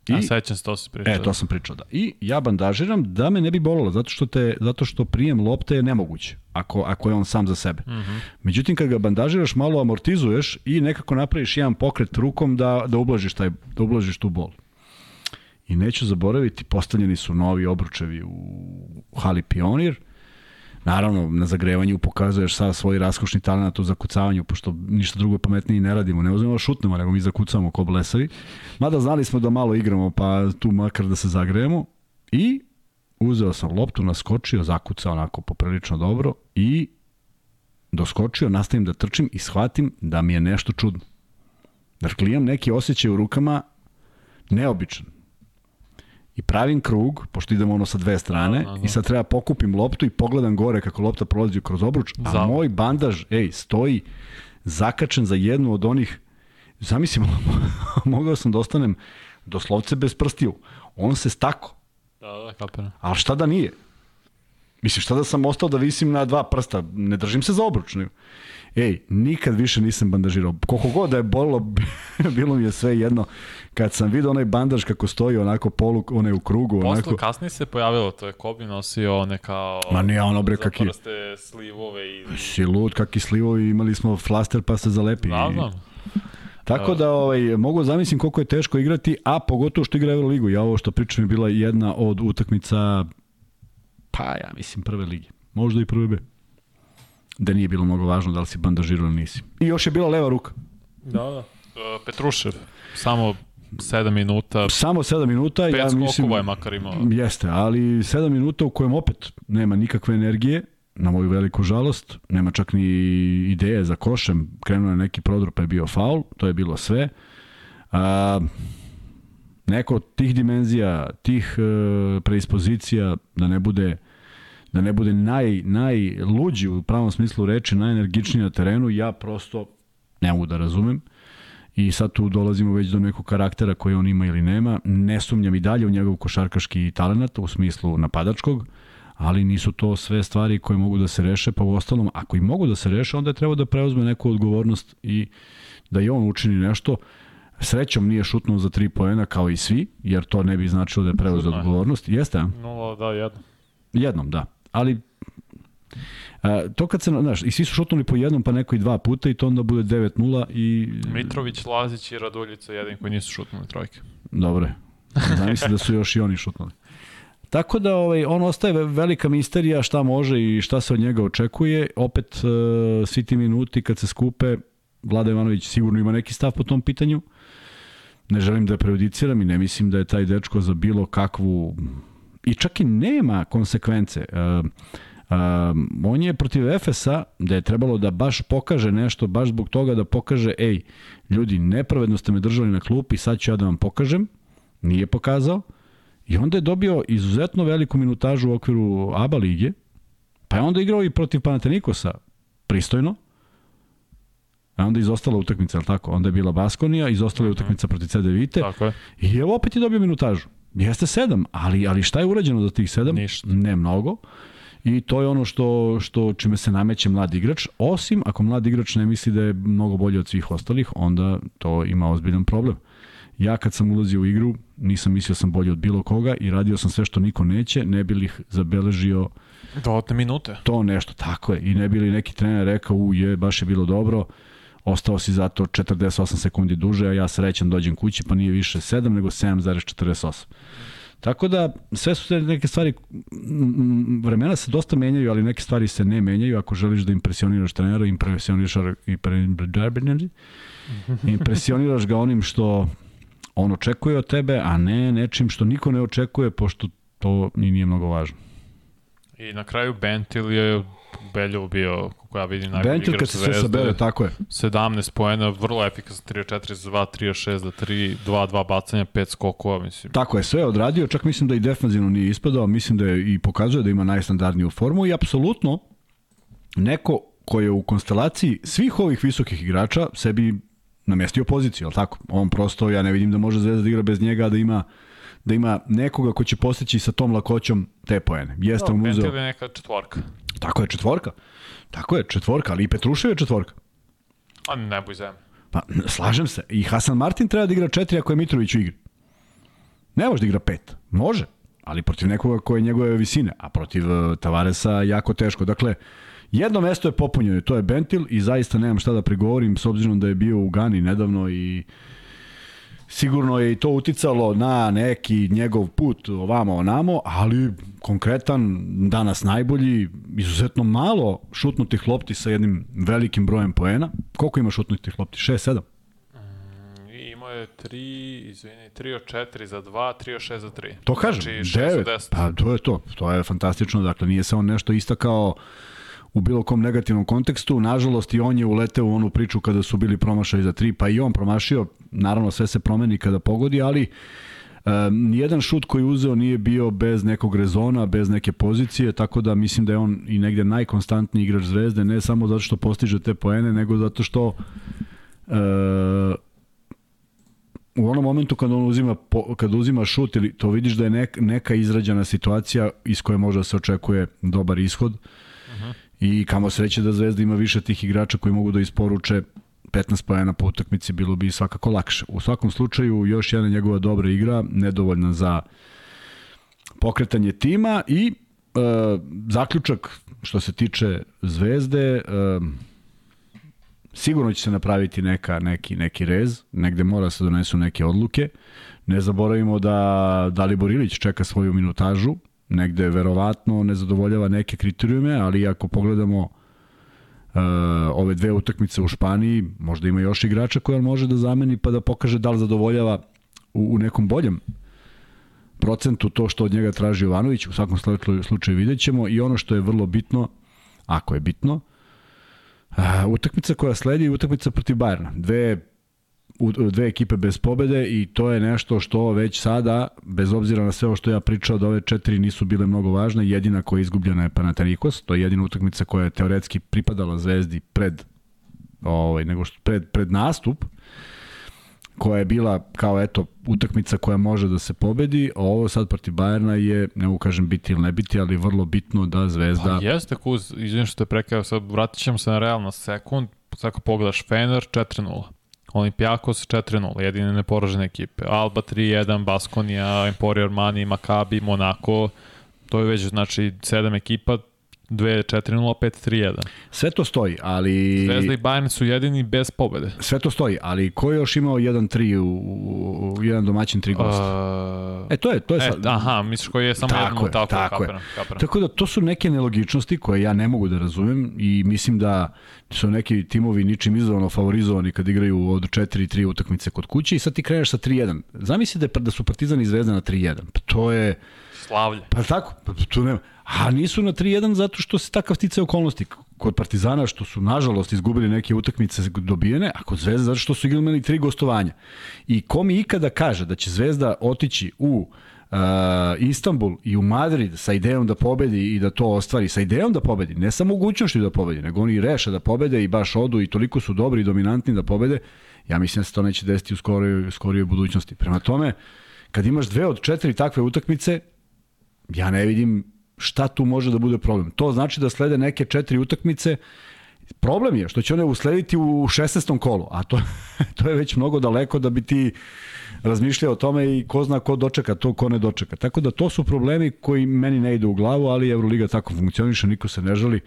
I, A sećam se, to se pričao. E, to sam pričao, da. I ja bandažiram da me ne bi bolelo, zato što, te, zato što prijem lopte je nemoguće, ako, ako je on sam za sebe. Mm -hmm. Međutim, kad ga bandažiraš, malo amortizuješ i nekako napraviš jedan pokret rukom da, da, ublažiš, taj, da ublažiš tu bol. I neću zaboraviti, postavljeni su novi obručevi u, hali Pionir. Naravno, na zagrevanju pokazuješ sad svoj raskošni talent u zakucavanju, pošto ništa drugo pametnije ne radimo. Ne uzmemo da šutnemo, nego mi zakucamo ko blesavi. Mada znali smo da malo igramo, pa tu makar da se zagrejemo. I uzeo sam loptu, naskočio, zakucao onako poprilično dobro i doskočio, nastavim da trčim i shvatim da mi je nešto čudno. Dakle, imam neki osjećaj u rukama neobičan. I pravim krug, pošto idemo ono sa dve strane, Da, da, da. i sad treba pokupim loptu i pogledam gore kako lopta prolazi kroz obruč, a Za- moj bandaž, ej, stoji zakačen za jednu od onih, zamislim, mogao sam da ostanem doslovce bez prstiju. On se stako, Da, da, kapiram. ali šta da nije? Mislim, šta da sam ostao da visim na dva prsta? Ne držim se za obruč. Ej, nikad više nisam bandažirao. Koliko god da je bolilo, bilo mi je sve jedno. Kad sam vidio onaj bandaž kako stoji onako polu, onaj u krugu, Posle onako... kasnije se pojavilo, to je Kobe nosio one kao... Ma nije ono, bre, kaki- prste slivove i... Si lud, kakvi slivovi, imali smo flaster pa se zalepi. Da, znam. Tako da ovaj, mogu zamislim koliko je teško igrati, a pogotovo što igra Euroligu. Ja ovo što pričam je bila jedna od utakmica, pa ja mislim prve lige. Možda i prve B. da nije bilo mnogo važno da li si bandažirao ili nisi. I još je bila leva ruka. Da, da. Uh, Petrušev, samo 7 minuta. Samo 7 minuta, Pet ja mislim... je makar imao. Jeste, ali 7 minuta u kojem opet nema nikakve energije, na moju veliku žalost, nema čak ni ideje za košem, krenuo je neki prodor pa je bio faul, to je bilo sve. A, neko od tih dimenzija, tih e, preispozicija, da ne bude da ne bude naj, najluđi u pravom smislu reči, najenergičniji na terenu, ja prosto ne mogu da razumem. I sad tu dolazimo već do nekog karaktera koji on ima ili nema. Ne sumnjam i dalje u njegov košarkaški talent u smislu napadačkog, ali nisu to sve stvari koje mogu da se reše, pa u ostalom, ako i mogu da se reše, onda je treba da preuzme neku odgovornost i da i on učini nešto. Srećom nije šutnuo za tri poena kao i svi, jer to ne bi značilo da je preuzeo odgovornost. Jeste, a? Nula, da, jedno. Jednom, da. Ali A, to kad se, znaš, i svi su šutnuli po jednom, pa neko i dva puta i to onda bude 9-0 i... Mitrović, Lazić i Raduljica, jedan koji nisu šutnuli trojke. Dobro je. Zamisli da su još i oni šutnuli. Tako da ovaj, on ostaje velika misterija šta može i šta se od njega očekuje. Opet, uh, svi ti minuti kad se skupe, Vlada Ivanović sigurno ima neki stav po tom pitanju. Ne želim da prejudiciram i ne mislim da je taj dečko za bilo kakvu... I čak i nema konsekvence. Um, on je protiv Efesa, da je trebalo da baš pokaže nešto, baš zbog toga da pokaže, ej, ljudi, nepravedno ste me držali na klupi, sad ću ja da vam pokažem. Nije pokazao. I onda je dobio izuzetno veliku minutažu u okviru ABA lige, pa je onda igrao i protiv Panatenikosa pristojno, a onda izostala utakmica, al tako? Onda je bila Baskonija, izostala je mhm. utakmica protiv CD Vite. Tako je. I evo opet je dobio minutažu. Jeste sedam, ali, ali šta je urađeno za tih sedam? Ništa. Ne mnogo. I to je ono što, što čime se nameće mlad igrač, osim ako mlad igrač ne misli da je mnogo bolji od svih ostalih, onda to ima ozbiljan problem. Ja kad sam ulazio u igru, nisam mislio sam bolji od bilo koga i radio sam sve što niko neće, ne bi li zabeležio Dodatne minute. To nešto, tako je. I ne bi li neki trener rekao, u je, baš je bilo dobro, ostao si zato 48 sekundi duže, a ja srećan dođem kući, pa nije više 7, nego 7,48. Tako da, sve su te neke stvari, vremena se dosta menjaju, ali neke stvari se ne menjaju. Ako želiš da impresioniraš trenera, impresioniraš, impresioniraš ga onim što on očekuje od tebe, a ne nečim što niko ne očekuje, pošto to ni nije mnogo važno. I na kraju Bentil je Beljovo bio, kako ja vidim, najbolji Bentil kad se sve sabere, tako je. 17 poena, vrlo efikasan, 3-4 za 2, 3-6 za 3, 2-2 bacanja, 5 skokova, mislim. Tako je, sve odradio, čak mislim da i defanzivno nije ispadao, mislim da je i pokazuje da ima najstandardniju formu i apsolutno neko ko je u konstelaciji svih ovih visokih igrača sebi namestio poziciju, al tako? On prosto, ja ne vidim da može Zvezda da igra bez njega, da ima da ima nekoga ko će postići sa tom lakoćom te poene. Jeste no, on uzeo... je neka četvorka. Tako je, četvorka. Tako je, četvorka, ali i Petrušev je četvorka. A ne boj zem. Pa, slažem se. I Hasan Martin treba da igra četiri ako je Mitrović u igri. Ne može da igra pet. Može, ali protiv nekoga koje je njegove visine, a protiv uh, Tavaresa jako teško. Dakle, jedno mesto je popunjeno, to je Bentil i zaista nemam šta da prigovorim s obzirom da je bio u Gani nedavno i sigurno je i to uticalo na neki njegov put ovamo onamo, ali konkretan, danas najbolji, izuzetno malo šutnutih lopti sa jednim velikim brojem poena. Koliko ima šutnutih lopti? 6, 7? Mm, je 3, izvini, 3 od 4 za 2, 3 od 6 za 3. To kažem, znači, 9, pa to je to, to je fantastično, dakle nije se on nešto istakao u bilo kom negativnom kontekstu. Nažalost i on je uleteo u onu priču kada su bili promašali za tri, pa i on promašio. Naravno sve se promeni kada pogodi, ali Um, nijedan šut koji uzeo nije bio bez nekog rezona, bez neke pozicije, tako da mislim da je on i negde najkonstantniji igrač Zvezde, ne samo zato što postiže te poene, nego zato što uh, u onom momentu kad on uzima kad uzima šut ili to vidiš da je nek, neka izrađena situacija iz koje može da se očekuje dobar ishod. Uh -huh. I kamo sreće da Zvezda ima više tih igrača koji mogu da isporuče 15 pojena po utakmici bilo bi svakako lakše. U svakom slučaju još jedna njegova dobra igra, nedovoljna za pokretanje tima i e, zaključak što se tiče Zvezde e, sigurno će se napraviti neka, neki, neki rez, negde mora se donesu neke odluke. Ne zaboravimo da Dalibor Ilić čeka svoju minutažu, negde verovatno ne zadovoljava neke kriterijume, ali ako pogledamo ove dve utakmice u Španiji, možda ima još igrača koja može da zameni pa da pokaže da li zadovoljava u, u nekom boljem procentu to što od njega traži Jovanović, u svakom slučaju vidjet ćemo i ono što je vrlo bitno, ako je bitno, a, utakmica koja sledi je utakmica protiv Bajerna. Dve u, dve ekipe bez pobede i to je nešto što već sada, bez obzira na sve ovo što ja pričao da ove četiri nisu bile mnogo važne, jedina koja je izgubljena je Panathinaikos, to je jedina utakmica koja je teoretski pripadala Zvezdi pred ovaj nego što pred pred nastup koja je bila kao eto utakmica koja može da se pobedi, a ovo sad protiv Bajerna je, ne mogu kažem biti ili ne biti, ali vrlo bitno da Zvezda... Pa jeste, Kuz, izvinim što te prekao, sad vratit ćemo se na realno sekund, ako pogledaš Fener 4-0. Olimpijakos 4-0, jedine neporažene ekipe. Alba 3-1, Baskonia, Emporio Armani, Maccabi, Monaco, to je već znači 7 ekipa, 2-4-0-5-3-1. Sve to stoji, ali... Zvezda i Bayern su jedini bez pobede. Sve to stoji, ali ko je još imao 1-3 u, u, u jedan domaćin, tri gosta? Uh... E, to je, to je sad... E, aha, misliš koji je samo tako jedno, je, tako, tako kaperam. Tako da, to su neke nelogičnosti koje ja ne mogu da razumem i mislim da su neki timovi ničim izazvano favorizovani kad igraju od 4-3 utakmice kod kuće i sad ti kreneš sa 3-1. Zamisli da, da su Partizan i Zvezda na 3-1. Pa to je... Slavlje. Pa tako, pa tu nema. A nisu na 3-1 zato što se takav tice okolnosti. Kod Partizana što su nažalost izgubili neke utakmice dobijene, a kod Zvezda zato što su imali tri gostovanja. I ko mi ikada kaže da će Zvezda otići u uh, Istanbul i u Madrid sa idejom da pobedi i da to ostvari, sa idejom da pobedi, ne sa mogućnošću da pobedi, nego oni reše da pobede i baš odu i toliko su dobri i dominantni da pobede, ja mislim da se to neće desiti u skorijoj, skorijoj budućnosti. Prema tome, kad imaš dve od četiri takve utakmice, ja ne vidim šta tu može da bude problem. To znači da slede neke četiri utakmice, Problem je što će one uslediti u 16. kolu, a to, to je već mnogo daleko da bi ti razmišljao o tome i ko zna ko dočeka to, ko ne dočeka. Tako da to su problemi koji meni ne idu u glavu, ali Euroliga tako funkcioniše, niko se ne žali.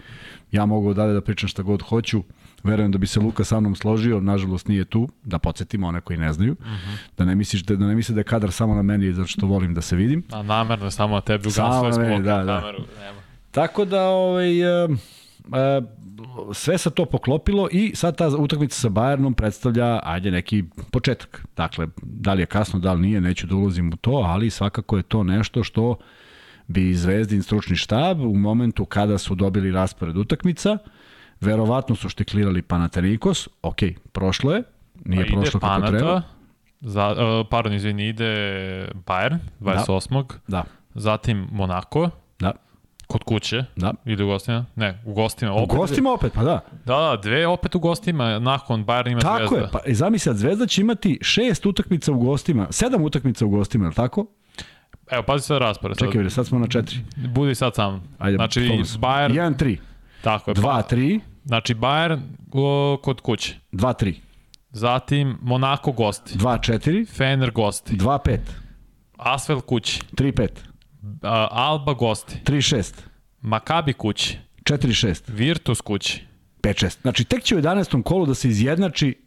Ja mogu dalje da pričam šta god hoću. Verujem da bi se Luka sa mnom složio, nažalost nije tu, da podsjetimo one koji ne znaju, uh mhm. -huh. da ne misliš da, da ne misle da je kadar samo na meni zato što volim da se vidim. A namerno samo na tebi ugasuje spolog, da, da. Nameru, nema. Tako da ovaj, uh, sve se to poklopilo i sad ta utakmica sa Bayernom predstavlja, ajde, neki početak. Dakle, da li je kasno, da li nije, neću da ulazim u to, ali svakako je to nešto što bi Zvezdin stručni štab u momentu kada su dobili raspored utakmica, Verovatno su štiklirali Panathinaikos, ok, prošlo je, nije pa prošlo kako Panata, treba. Za, uh, pardon, izvini, ide Bayern, 28. Da. da. Zatim Monaco. Kod kuće. Da. Ide u gostima. Ne, u gostima. Opet, u gostima opet, pa da. Da, da, dve opet u gostima, nakon Bayern ima tako Zvezda. Tako je, pa i zamisli, Zvezda će imati šest utakmica u gostima, sedam utakmica u gostima, je tako? Evo, pazi sad raspored. Čekaj, sad smo na četiri. Budi sad sam. Ajde, znači, Bayern... 1-3. Tako je. 2-3. Znači Bayern o, kod kuće. 2-3. Zatim Monaco gosti. 2-4. Fener gosti. 2-5. Asvel kući. 3-5. Alba gosti. 3-6. Makabi kući. 4-6. Virtus kući. 5-6. Znači tek će u 11. kolu da se izjednači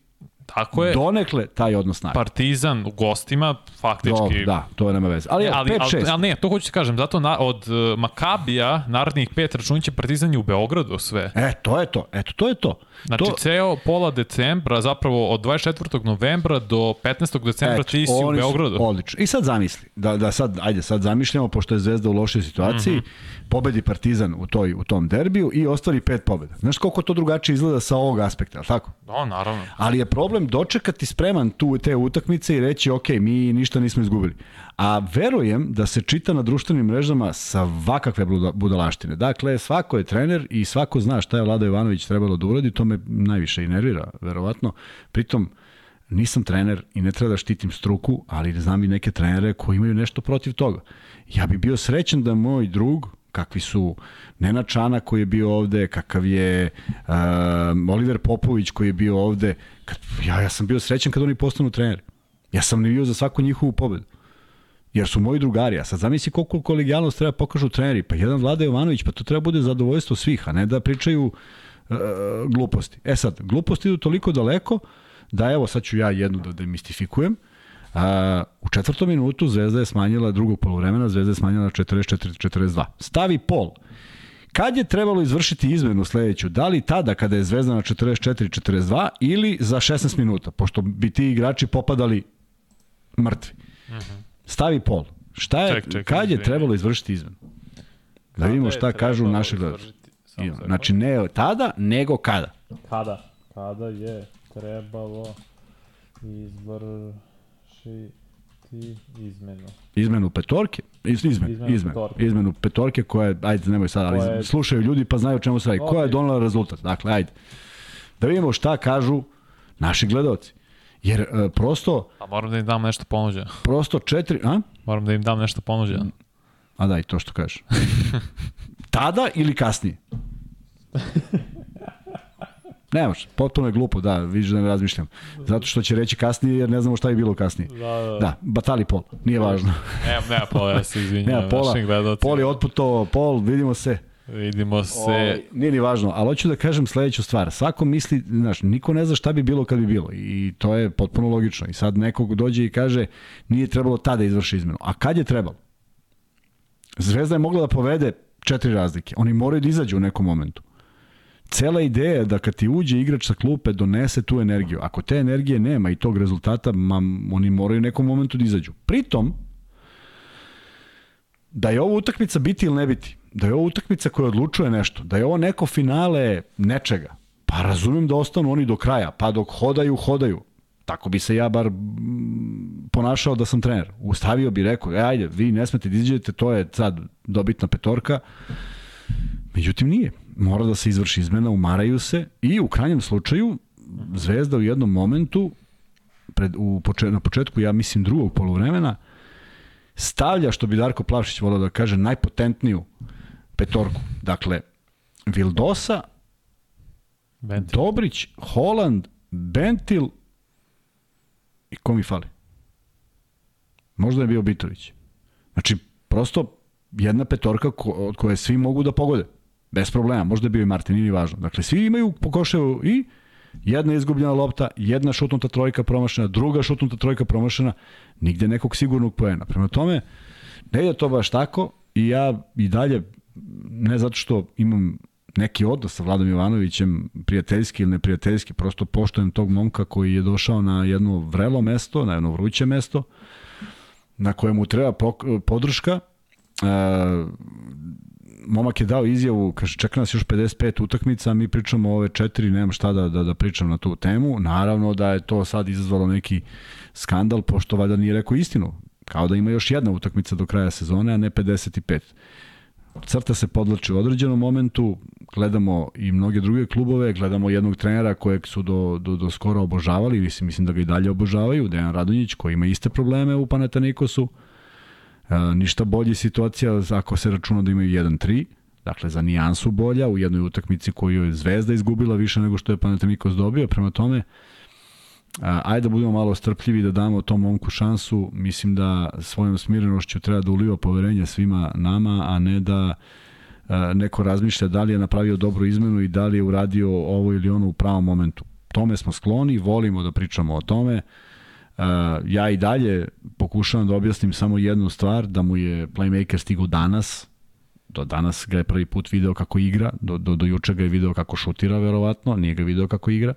Tako je. Donekle taj odnos snaga. Partizan u gostima, faktički... Do, da, to je nema veze. Ali, ali, 5, ali, ali, ne, to hoću ti kažem, zato na, od uh, Makabija, narednih pet računit će Partizan je u Beogradu sve. E, to je to, eto, to je to. Znači, to... ceo pola decembra, zapravo od 24. novembra do 15. decembra eto, ti si u Beogradu. Odlično. I sad zamisli, da, da sad, ajde, sad zamišljamo, pošto je Zvezda u lošoj situaciji, mm -hmm. pobedi Partizan u, toj, u tom derbiju i ostvari pet pobeda. Znaš koliko to drugačije izgleda sa ovog aspekta, ali tako? Da, naravno. Ali je problem dočekati spreman tu te utakmice i reći, ok, mi ništa nismo izgubili. A verujem da se čita na društvenim mrežama sa vakakve budalaštine. Dakle, svako je trener i svako zna šta je Vlada Ivanović trebalo da uradi, to me najviše i nervira, verovatno. Pritom, nisam trener i ne treba da štitim struku, ali znam i neke trenere koji imaju nešto protiv toga. Ja bih bio srećan da moj drug, kakvi su Nena Čana koji je bio ovde, kakav je uh, Oliver Popović koji je bio ovde, kad, ja, ja sam bio srećan kad oni postanu treneri. Ja sam navio za svaku njihovu pobedu jer su moji drugari. A sad zamisli koliko kolegijalnost treba pokažu treneri. Pa jedan Vlada Jovanović, pa to treba bude zadovoljstvo svih, a ne da pričaju uh, gluposti. E sad, gluposti idu toliko daleko da evo sad ću ja jednu da demistifikujem. Uh, u četvrtom minutu Zvezda je smanjila drugog polovremena, Zvezda je smanjila 44-42. Stavi pol. Kad je trebalo izvršiti izmenu sledeću? Da li tada kada je Zvezda na 44-42 ili za 16 minuta, pošto bi ti igrači popadali mrtvi. Stavi pol. Šta je, Ček, ček, kad je trebalo izvršiti izmenu? Da vidimo šta kažu naši gledalci. Znači ne tada, nego kada. Kada? Kada je trebalo izvršiti izmenu? Izmenu petorke, iz, izmen, Izmenu izmen, petorke. izmenu petorke koja je, ajde nemoj sad, ali je- slušaju ljudi pa znaju o čemu se radi. Koja je Ok. donela rezultat? Dakle, ajde. Da vidimo šta kažu naši gledalci. Jer e, prosto, A moram da im dam nešto ponuđeno. prosto četiri, a? Moram da im dam nešto ponuđeno. A daj, to što kažeš. Tada ili kasnije? Ne može, potpuno je glupo, da, vidiš da ne razmišljam. Zato što će reći kasnije jer ne znamo šta je bilo kasnije. Da, da. Da, batali pol, nije važno. Nema, nema pola, ja se izvinjam. Nema pola, pol je otputovao, pol, vidimo se. Vidimo se. Ovaj, nije ni važno, ali hoću da kažem sledeću stvar. Svako misli, znaš, niko ne zna šta bi bilo kad bi bilo i to je potpuno logično. I sad nekog dođe i kaže nije trebalo tada izvrši izmenu. A kad je trebalo? Zvezda je mogla da povede četiri razlike. Oni moraju da izađu u nekom momentu. Cela ideja je da kad ti uđe igrač sa klupe donese tu energiju. Ako te energije nema i tog rezultata, ma, oni moraju u nekom momentu da izađu. Pritom, da je ovo utakmica biti ili ne biti, da je ovo utakmica koja odlučuje nešto, da je ovo neko finale nečega, pa razumem da ostanu oni do kraja, pa dok hodaju, hodaju. Tako bi se ja bar mm, ponašao da sam trener. Ustavio bi rekao, e, ajde, vi ne smete da izađete, to je sad dobitna petorka. Međutim, nije. Mora da se izvrši izmena, umaraju se i u krajnjem slučaju Zvezda u jednom momentu pred, u poče, na početku, ja mislim, drugog polovremena, stavlja, što bi Darko Plavšić volao da kaže, najpotentniju petorku. Dakle, Vildosa, Bentil. Dobrić, Holland, Bentil i ko mi fali? Možda je bio Bitović. Znači, prosto jedna petorka ko, od koje svi mogu da pogode. Bez problema. Možda je bio i Martin, nije ni važno. Dakle, svi imaju po koševu i jedna izgubljena lopta, jedna šutnuta trojka promašena, druga šutnuta trojka promašena, nigde nekog sigurnog poena. Prema tome, ne ide to baš tako i ja i dalje, ne zato što imam neki odnos sa Vladom Jovanovićem, prijateljski ili neprijateljski, prosto poštojem tog momka koji je došao na jedno vrelo mesto, na jedno vruće mesto, na kojemu treba podrška. E, momak je dao izjavu, kaže čeka nas još 55 utakmica, mi pričamo ove četiri, nemam šta da, da, da pričam na tu temu. Naravno da je to sad izazvalo neki skandal, pošto valjda nije rekao istinu. Kao da ima još jedna utakmica do kraja sezone, a ne 55 crta se podlači u određenom momentu, gledamo i mnoge druge klubove, gledamo jednog trenera kojeg su do, do, do skoro obožavali, mislim, mislim da ga i dalje obožavaju, Dejan Radonjić koji ima iste probleme u Panatanikosu, e, ništa bolji situacija ako se računa da imaju 1-3, dakle za nijansu bolja u jednoj utakmici koju je Zvezda izgubila više nego što je Panathinaikos dobio, prema tome ajde da budemo malo strpljivi da damo tom momku šansu. Mislim da svojom smirenošću treba da uliva poverenje svima nama, a ne da neko razmišlja da li je napravio dobru izmenu i da li je uradio ovo ili ono u pravom momentu. Tome smo skloni, volimo da pričamo o tome. Ja i dalje pokušavam da objasnim samo jednu stvar, da mu je playmaker stigao danas, do danas ga je prvi put video kako igra, do, do, do juče ga je video kako šutira verovatno, nije ga video kako igra.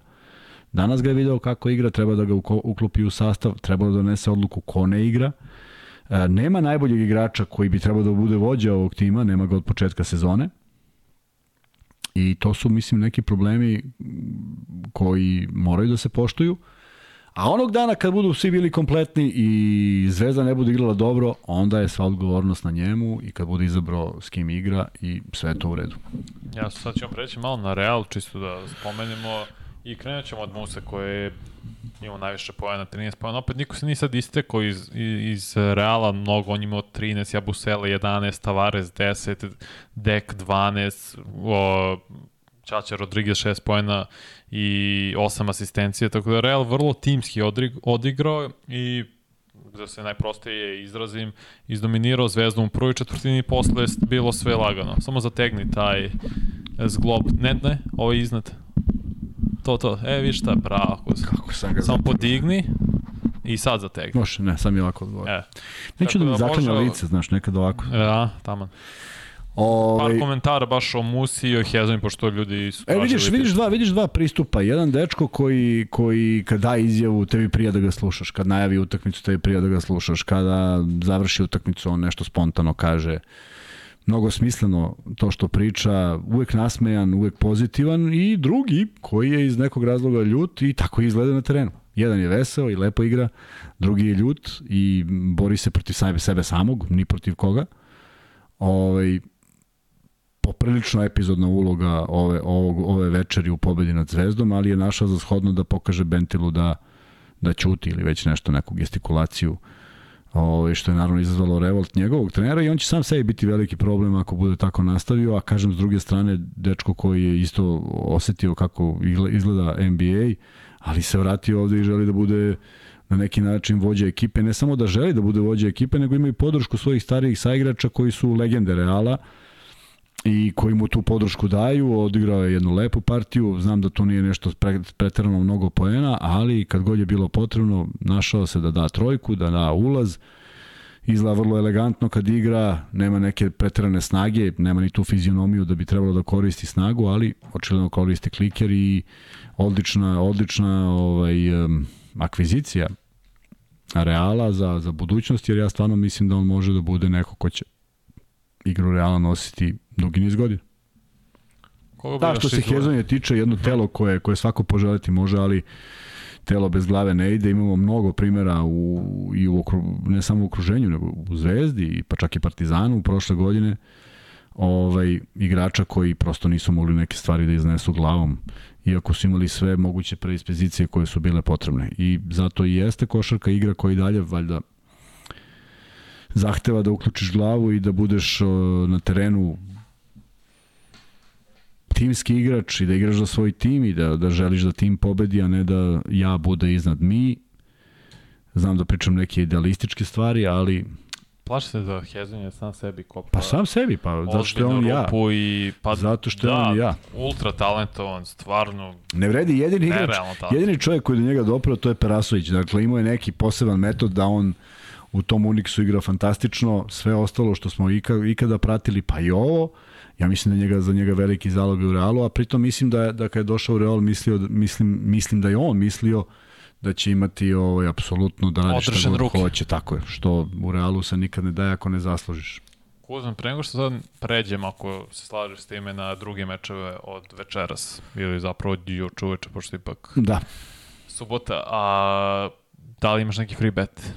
Danas ga je video kako igra, treba da ga uklopi u sastav, treba da donese odluku ko ne igra. E, nema najboljeg igrača koji bi trebao da bude vođa ovog tima, nema ga od početka sezone. I to su, mislim, neki problemi koji moraju da se poštuju. A onog dana kad budu svi bili kompletni i Zvezda ne bude igrala dobro, onda je sva odgovornost na njemu i kad bude izabrao s kim igra i sve to u redu. Ja sad ćemo preći malo na Real, čisto da spomenemo i krenut ćemo od Musa koje ima najviše pojena, 13 pojena. Opet niko se nije sad istekao iz, iz Reala, mnogo, on imao 13, Jabusele 11, Tavares 10, Dek 12, o, Čača Rodriguez 6 pojena i 8 asistencije, tako da Real vrlo timski odigrao i da se najprostije izrazim, izdominirao zvezdom u prvoj četvrtini posle je bilo sve lagano. Samo zategni taj zglob. Ne, ne, ovo je iznad. To, to. E, viš šta, bravo. Kako sam ga Samo podigni i sad zategni. Može, ne, sam je ovako odgovorio. E, Neću tako da mi da zaklanja može- lice, znaš, nekad ovako. ja, taman. Ove... Par komentara baš o Musi i o Hezonji, pošto ljudi su... E, vidiš, vidiš, dva, vidiš dva pristupa. Jedan dečko koji, koji kad da izjavu, tebi prija da ga slušaš. Kad najavi utakmicu, tebi prija da ga slušaš. Kada završi utakmicu, on nešto spontano kaže mnogo smisleno to što priča, uvek nasmejan, uvek pozitivan i drugi koji je iz nekog razloga ljut i tako izgleda na terenu. Jedan je veseo i lepo igra, drugi je ljut i bori se protiv sebe, sebe samog, ni protiv koga. Ovaj, poprilično epizodna uloga ove, ovog, ove večeri u pobedi nad Zvezdom, ali je našao za shodno da pokaže Bentilu da, da ćuti ili već nešto, neku gestikulaciju ovaj, što je naravno izazvalo revolt njegovog trenera i on će sam sebi biti veliki problem ako bude tako nastavio, a kažem s druge strane dečko koji je isto osetio kako izgleda NBA, ali se vratio ovde i želi da bude na neki način vođa ekipe, ne samo da želi da bude vođa ekipe, nego ima i podršku svojih starijih saigrača koji su legende Reala, i koji mu tu podršku daju, odigrao je jednu lepu partiju, znam da to nije nešto preterano mnogo poena, ali kad god je bilo potrebno, našao se da da trojku, da da ulaz, izgleda vrlo elegantno kad igra, nema neke preterane snage, nema ni tu fizionomiju da bi trebalo da koristi snagu, ali očigledno koristi kliker i odlična, odlična ovaj, um, akvizicija Reala za, za budućnost, jer ja stvarno mislim da on može da bude neko ko će igru Reala nositi dugi niz godina. Da, što se Hezonje tiče, jedno telo koje, koje svako poželiti može, ali telo bez glave ne ide. Imamo mnogo primjera u, i u okru, ne samo u okruženju, nego u Zvezdi, pa čak i Partizanu u prošle godine ovaj, igrača koji prosto nisu mogli neke stvari da iznesu glavom iako su imali sve moguće predispozicije koje su bile potrebne. I zato i jeste košarka igra koji dalje valjda zahteva da uključiš glavu i da budeš na terenu timski igrač i da igraš za svoj tim i da, da želiš da tim pobedi, a ne da ja bude iznad mi. Znam da pričam neke idealističke stvari, ali Plaši se da Hezon je sam sebi kopa. Pa sam sebi, pa zato što je on ja. I, pa, zato što da, je on ja. ultra talentovan, stvarno. Ne vredi, jedini igrač, jedini čovjek koji do njega doprao, to je Perasović. Dakle, imao je neki poseban metod da on u tom Unixu igra fantastično, sve ostalo što smo ikada pratili, pa i ovo, ja mislim da njega za njega veliki zalog u Realu, a pritom mislim da da kad je došao u Real mislio mislim mislim da je on mislio da će imati ovaj apsolutno da radi šta god hoće, tako je, što u Realu se nikad ne daje ako ne zaslužiš. Kuzman, pre nego što sad pređem, ako se slažeš s time, na druge mečeve od večeras, ili zapravo od juče uveče, pošto ipak da. subota, a da li imaš neki free bet?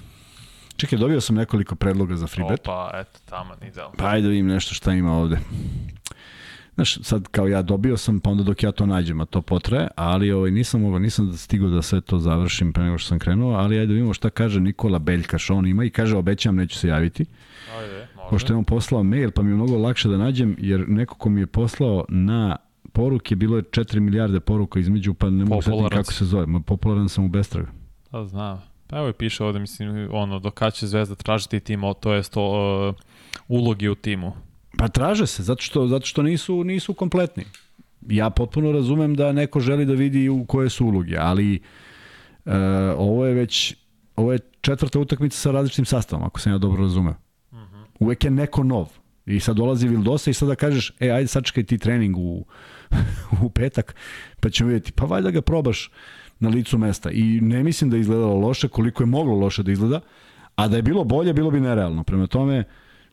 Čekaj, dobio sam nekoliko predloga za free bet. Opa, eto, tamo, idealno. Pa ajde da vidim nešto šta ima ovde. Znaš, sad kao ja dobio sam, pa onda dok ja to nađem, a to potraje, ali ovaj, nisam mogao, nisam stigao da sve to završim pre nego što sam krenuo, ali ajde da vidimo šta kaže Nikola Beljkaš, on ima i kaže obećam neću se javiti. Ajde, može. Pošto je on poslao mail, pa mi je mnogo lakše da nađem, jer neko ko mi je poslao na poruke, bilo je 4 milijarde poruka između, pa ne mogu setiti kako se zove. Popularan sam u Bestraga. Da, znam. Pa evo je piše ovde, mislim, ono, do kada će Zvezda tražiti timo, to je sto uh, ulogi u timu. Pa traže se, zato što, zato što nisu, nisu kompletni. Ja potpuno razumem da neko želi da vidi u koje su uloge, ali uh, ovo je već ovo je četvrta utakmica sa različitim sastavom, ako sam ja dobro razumeo. Uh mhm. -huh. Uvek je neko nov. I sad dolazi Vildosa i sad da kažeš, e, ajde sačekaj ti trening u, u petak, pa ćemo vidjeti. Pa valjda ga probaš na licu mesta. I ne mislim da je izgledalo loše, koliko je moglo loše da izgleda, a da je bilo bolje, bilo bi nerealno. Prema tome,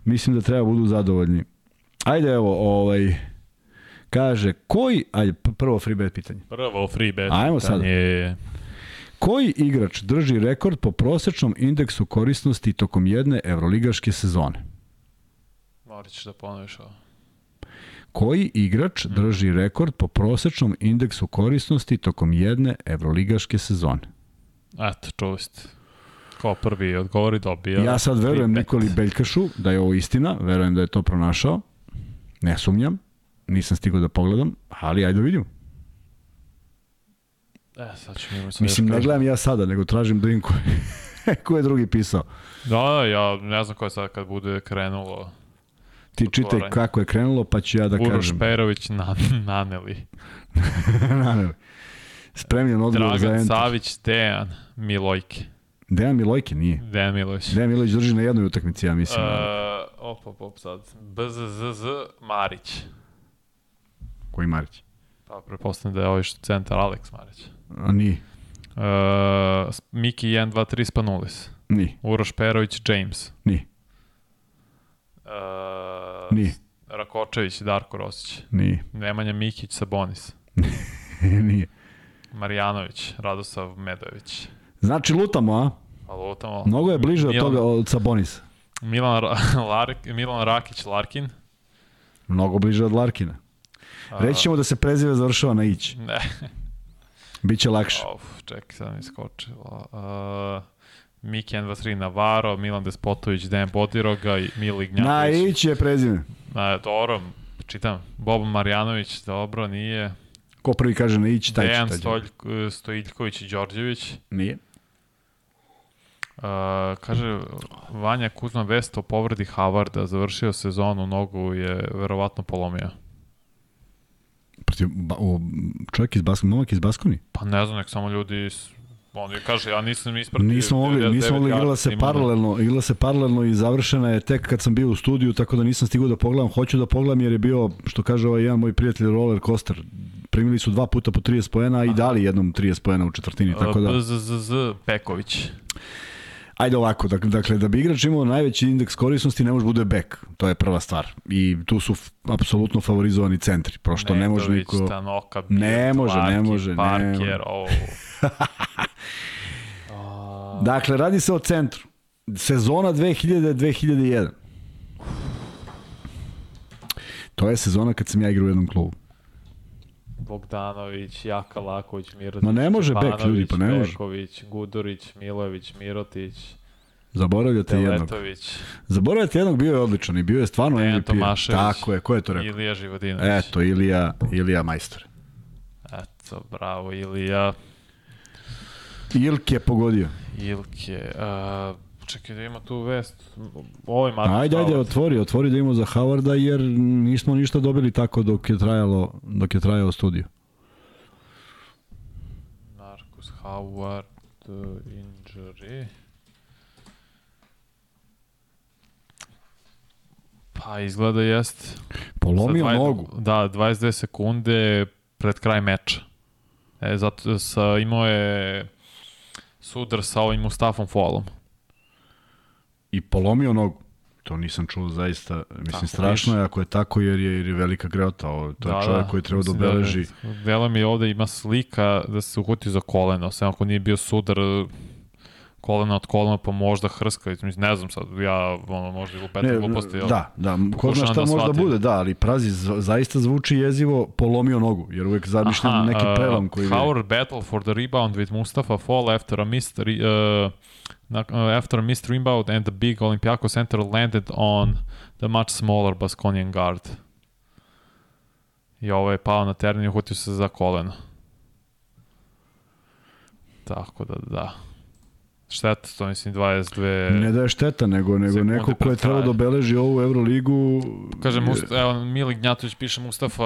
mislim da treba budu zadovoljni. Ajde, evo, ovaj, kaže, koji, ajde, prvo free bet pitanje. Prvo free bet Ajmo pitanje. sad. Koji igrač drži rekord po prosečnom indeksu korisnosti tokom jedne evroligaške sezone? Morat ćeš da ponoviš ovo koji igrač drži rekord po prosečnom indeksu korisnosti tokom jedne evroligaške sezone. Eto, čuli ste. Ko prvi odgovori dobija. Ja sad verujem Nikoli Beljkašu da je ovo istina, verujem da je to pronašao. Ne sumnjam, nisam stigao da pogledam, ali ajde da vidimo. E, sad ću mi Mislim, ne gledam ja sada, nego tražim da im ko, je drugi pisao. Da, da, ja ne znam ko je sad kad bude krenulo Ti čitaj kako je krenulo, pa ću ja da Uroš kažem. Uroš Perović na, naneli. naneli. Spremljen odgovor Dragan za Dragan Savić, Dejan Milojke. Dejan Milojke nije. Dejan Milović. Dejan Milović drži na jednoj utakmici, ja mislim. Uh, op, op, op, sad. BZZZ Marić. Koji Marić? Pa, prepostavljam da je ovaj što centar Alex Marić. A nije. Uh, Miki 1, 2, 3 Spanulis. Nije. Uroš Perović, James. Nije. Uh, Nije. Rakočević, Darko Rosić. Nije. Nemanja Mikić, Sabonis. nije. Marjanović, Radosav Medojević. Znači lutamo, a? Pa lutamo. Mnogo je bliže od Milan- toga od Sabonisa. Milan, Lark, Milan Rakić, Larkin. Mnogo bliže od Larkina. Reći ćemo da se prezive završava na ić. Ne, Biće lakše. Uf, čekaj, sad mi skočilo. Uh, Miki N23 Navarro, Milan Despotović, Dejan Bodiroga i Mili Na Gnjatović. ić je prezime. Na, dobro, čitam. Bobo Marjanović, dobro, nije. Ko prvi kaže na ić, taj će. Dejan će. Stoljko, Stojiljković i Đorđević. Nije. Uh, kaže, Vanja Kuzma Vest o povredi Havarda, završio sezonu, nogu je verovatno polomio. Protiv, ba, o, čovjek iz Baskoni, momak iz Baskoni? Pa ne znam, nek samo ljudi, on je kaže, ja nisam ispratio. Nismo mogli, 99 nismo mogli, igrala se paralelno, igrala se paralelno i završena je tek kad sam bio u studiju, tako da nisam stigao da pogledam. Hoću da pogledam jer je bio, što kaže ovaj jedan moj prijatelj, roller coaster. Primili su dva puta po 30 poena i dali jednom 30 poena u četvrtini, tako da... BZZZ Peković. Ajde ovako, dakle, dakle da bi igrač imao najveći indeks korisnosti ne može bude back, to je prva stvar. I tu su f- apsolutno favorizovani centri, prošto ne može Nedović, niko... Tanoka, Ne Birt, može, ne može, ne Parker, može. oh. Dakle, radi se o centru. Sezona 2000-2001. To je sezona kad sam ja igrao u jednom klubu. Bogdanović, Jaka Laković, Mirotić, Ma ne može bek, ljudi, pa ne može. Peković, Gudurić, Milović, Mirotić, Zaboravljate jednog. Zaboravljate jednog, bio je odličan i bio je stvarno MVP. Tomašević. Tako je, ko je to rekao? Ilija Živodinović. Eto, Ilija, Ilija Majstor. Eto, bravo, Ilija, Ilk je pogodio. Ilke. Uh, čekaj da ima tu vest. Ovo je Marko Ajde, ajde, otvori, otvori da imamo za Howarda, jer nismo ništa dobili tako dok je trajalo, dok je trajao studio. Marcus Howard, uh, injury. Pa izgleda jest. Polomio Sa dva- nogu. Da, 22 sekunde pred kraj meča. E, zato sa, imao je sudar sa ovim Mustafom Folom. I polomio nogu. To nisam čuo zaista, mislim, Tako, strašno je ako je tako, jer je, jer je velika greota. Ovo, to je čovjek koji treba da Mislim obeleži. Delo mi ovde ima slika da se uhvatio za koleno, sem ako nije bio sudar kolena od kolena, pa možda hrska, mislim, ne znam sad, ja ono, možda i lupetam gluposti. jel? da, da, ko zna šta da možda shvatim. bude, da, ali prazi, zaista zvuči jezivo polomio nogu, jer uvek zamišljam Aha, neki uh, prelom koji je... Howard battle for the rebound with Mustafa Fall after a missed re, uh, uh, after a missed rebound and the big Olympiacos center landed on the much smaller Baskonian guard. I ovo je pao na teren i uhvatio se za koleno. Tako da, da. Šteta, to mislim 22... Ne da je šteta, nego, nego neko ko je trebao da obeleži ovu Euroligu... Kaže, je- evo, Mili Gnjatović piše Mustafa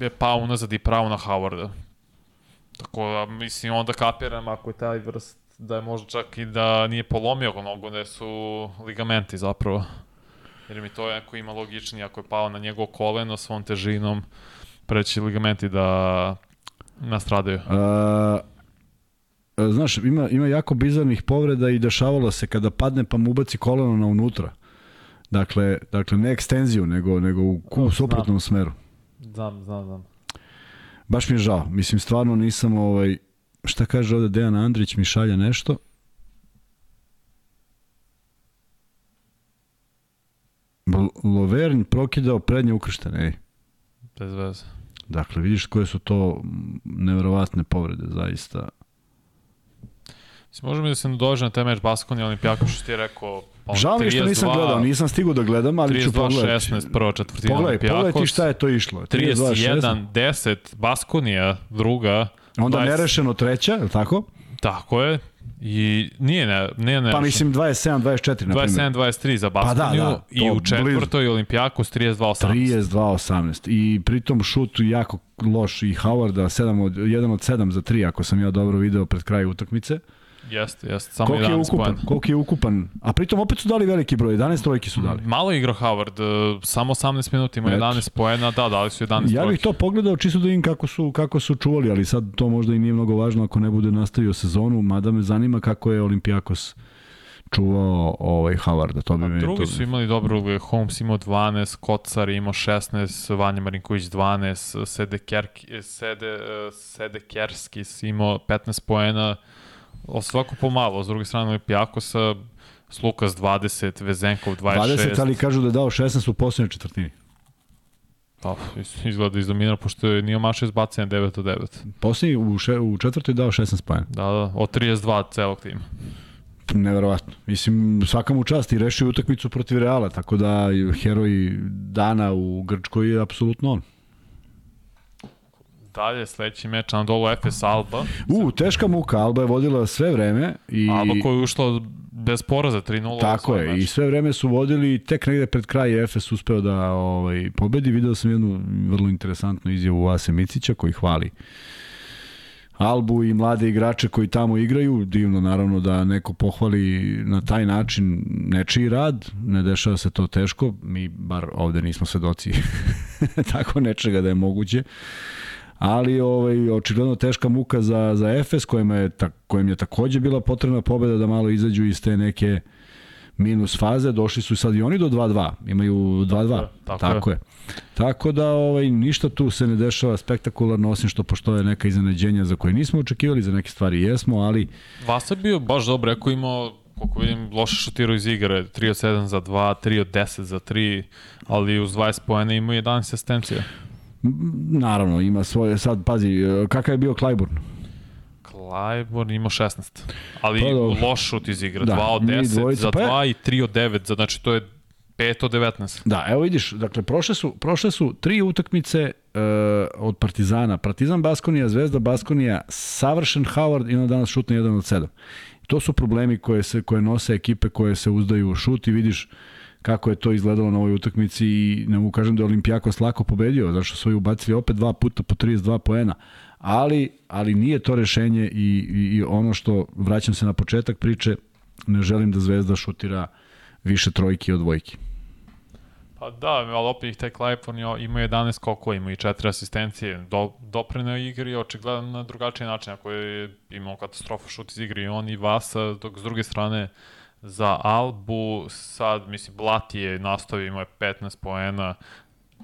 je pao unazad i pravo na Howarda. Tako da, mislim, onda kapiram ako je taj vrst da je možda čak i da nije polomio nogu, da su ligamenti zapravo. Jer mi to jako ima logičnije, ako je pao na njegovo koleno svom težinom, preći ligamenti da nastradaju. A, znaš, ima, ima jako bizarnih povreda i dešavalo se kada padne pa mu ubaci koleno na unutra. Dakle, dakle ne ekstenziju, nego, nego u, u znam. suprotnom smeru. Znam, znam, znam. Baš mi je žao. Mislim, stvarno nisam ovaj... Šta kaže ovde Dejan Andrić mi šalja nešto? Lovern prokidao prednje ukrštene, ej. Bez veze. Dakle, vidiš koje su to neverovatne povrede, zaista. Mislim, možemo da se nadođe na taj meč Baskoni Olimpijako, što ti je rekao... pa, Žao mi što nisam 32 gledao, nisam stigao da gledam, ali ću pogledati. 32-16, prva četvrtina Pogledaj, pogledaj ti Olimpijakos. šta je to išlo. 32-16. 31-10, Baskonija, druga. Onda 20 nerešeno treća, je li tako? Tako je. I nije ne, nije ne. Pa mislim 27-24, na primjer. 27-23 za Pa da, Baskoniju da, i u četvrtoj Olimpijakos 32-18. 32-18. I pritom šut jako loš i Howarda, 7 od, 1 od 7 za 3, ako sam ja dobro video pred kraj utakmice. Jeste, jeste, samo Koliko je 11 ukupan? poena. Koliko je ukupan? A pritom opet su dali veliki broj, 11 trojki su dali. Malo je igrao Howard, e, samo 18 minuta ima Eto. 11 poena, da, dali su 11 Ja bih trojki. to pogledao čisto da vidim kako su, kako su čuvali, ali sad to možda i nije mnogo važno ako ne bude nastavio sezonu, mada me zanima kako je Olimpijakos čuvao ovaj Havarda, to bi me... Drugi to... su imali dobro uloge, Holmes imao 12, Kocar imao 16, Vanja Marinković 12, Sede, Kerki, Sede, e, Sede Kerskis imao 15 poena, svako pomalo, s druge strane Olimpijakosa, Slukas 20, Vezenkov 26. 20, ali kažu da je dao 16 u posljednjoj četvrtini. Pa, iz- izgleda izdominirao, pošto je nije maša izbacanja 9 od 9. Posljednji u, še, u četvrtoj je dao 16 pojena. Da, da, od 32 celog tima. Neverovatno. Mislim, svaka mu čast i rešio utakmicu protiv Reala, tako da heroj dana u Grčkoj je apsolutno on. Dalje, sledeći meč, Anadolu Efes Alba. U, teška muka, Alba je vodila sve vreme i... Alba koja je ušla bez poraza, 3-0. Tako je, i sve vreme su vodili, tek negde pred kraj Efes uspeo da ovaj, pobedi. Video sam jednu vrlo interesantnu izjavu Vase Micića koji hvali Albu i mlade igrače koji tamo igraju. Divno naravno da neko pohvali na taj način nečiji rad. Ne dešava se to teško. Mi bar ovde nismo svedoci tako nečega da je moguće ali ovaj očigledno teška muka za za Efes kojima je ta, kojem je takođe bila potrebna pobeda da malo izađu iz te neke minus faze, došli su sad i oni do 2-2, imaju 2-2. Tako, tako, tako je. je. Tako da ovaj ništa tu se ne dešava spektakularno osim što postoje neka iznenađenja za koje nismo očekivali, za neke stvari jesmo, ali Vasa je bio baš dobro, rekao imao koliko vidim, loše šutirao iz igre, 3 od 7 za 2, 3 od 10 za 3, ali uz 20 poena imao 11 asistencija. Naravno ima svoje, sad pazi, kakav je bio Clyburn? Clyburn imao 16, ali Pa loš šut iz igre, Da, 2 od mi 10 dvojica, za pa je- 2 i 3 od 9, za, znači to je 5 od 19. Da, evo vidiš, dakle, prošle su, prošle su tri utakmice uh, od Partizana. Partizan Baskonija, Zvezda Baskonija, savršen Howard i onda danas šut na 1 od 7. To su problemi koje, se, koje nose ekipe koje se uzdaju u šut i vidiš kako je to izgledalo na ovoj utakmici i ne mogu kažem da je Olimpijakos lako pobedio, zato što su ovi ubacili opet dva puta po 32 poena, ali, ali nije to rešenje i, i, i ono što, vraćam se na početak priče, ne želim da Zvezda šutira više trojki od dvojki. Pa da, ali opet ih taj je- ima 11 skokova, ima i 4 asistencije, do, doprineo igri očigledno na drugačiji način, ako je imao katastrofa šut iz igre i on i Vasa, dok s druge strane za Albu sad, mislim, Blati je nastavio, imao je 15 poena,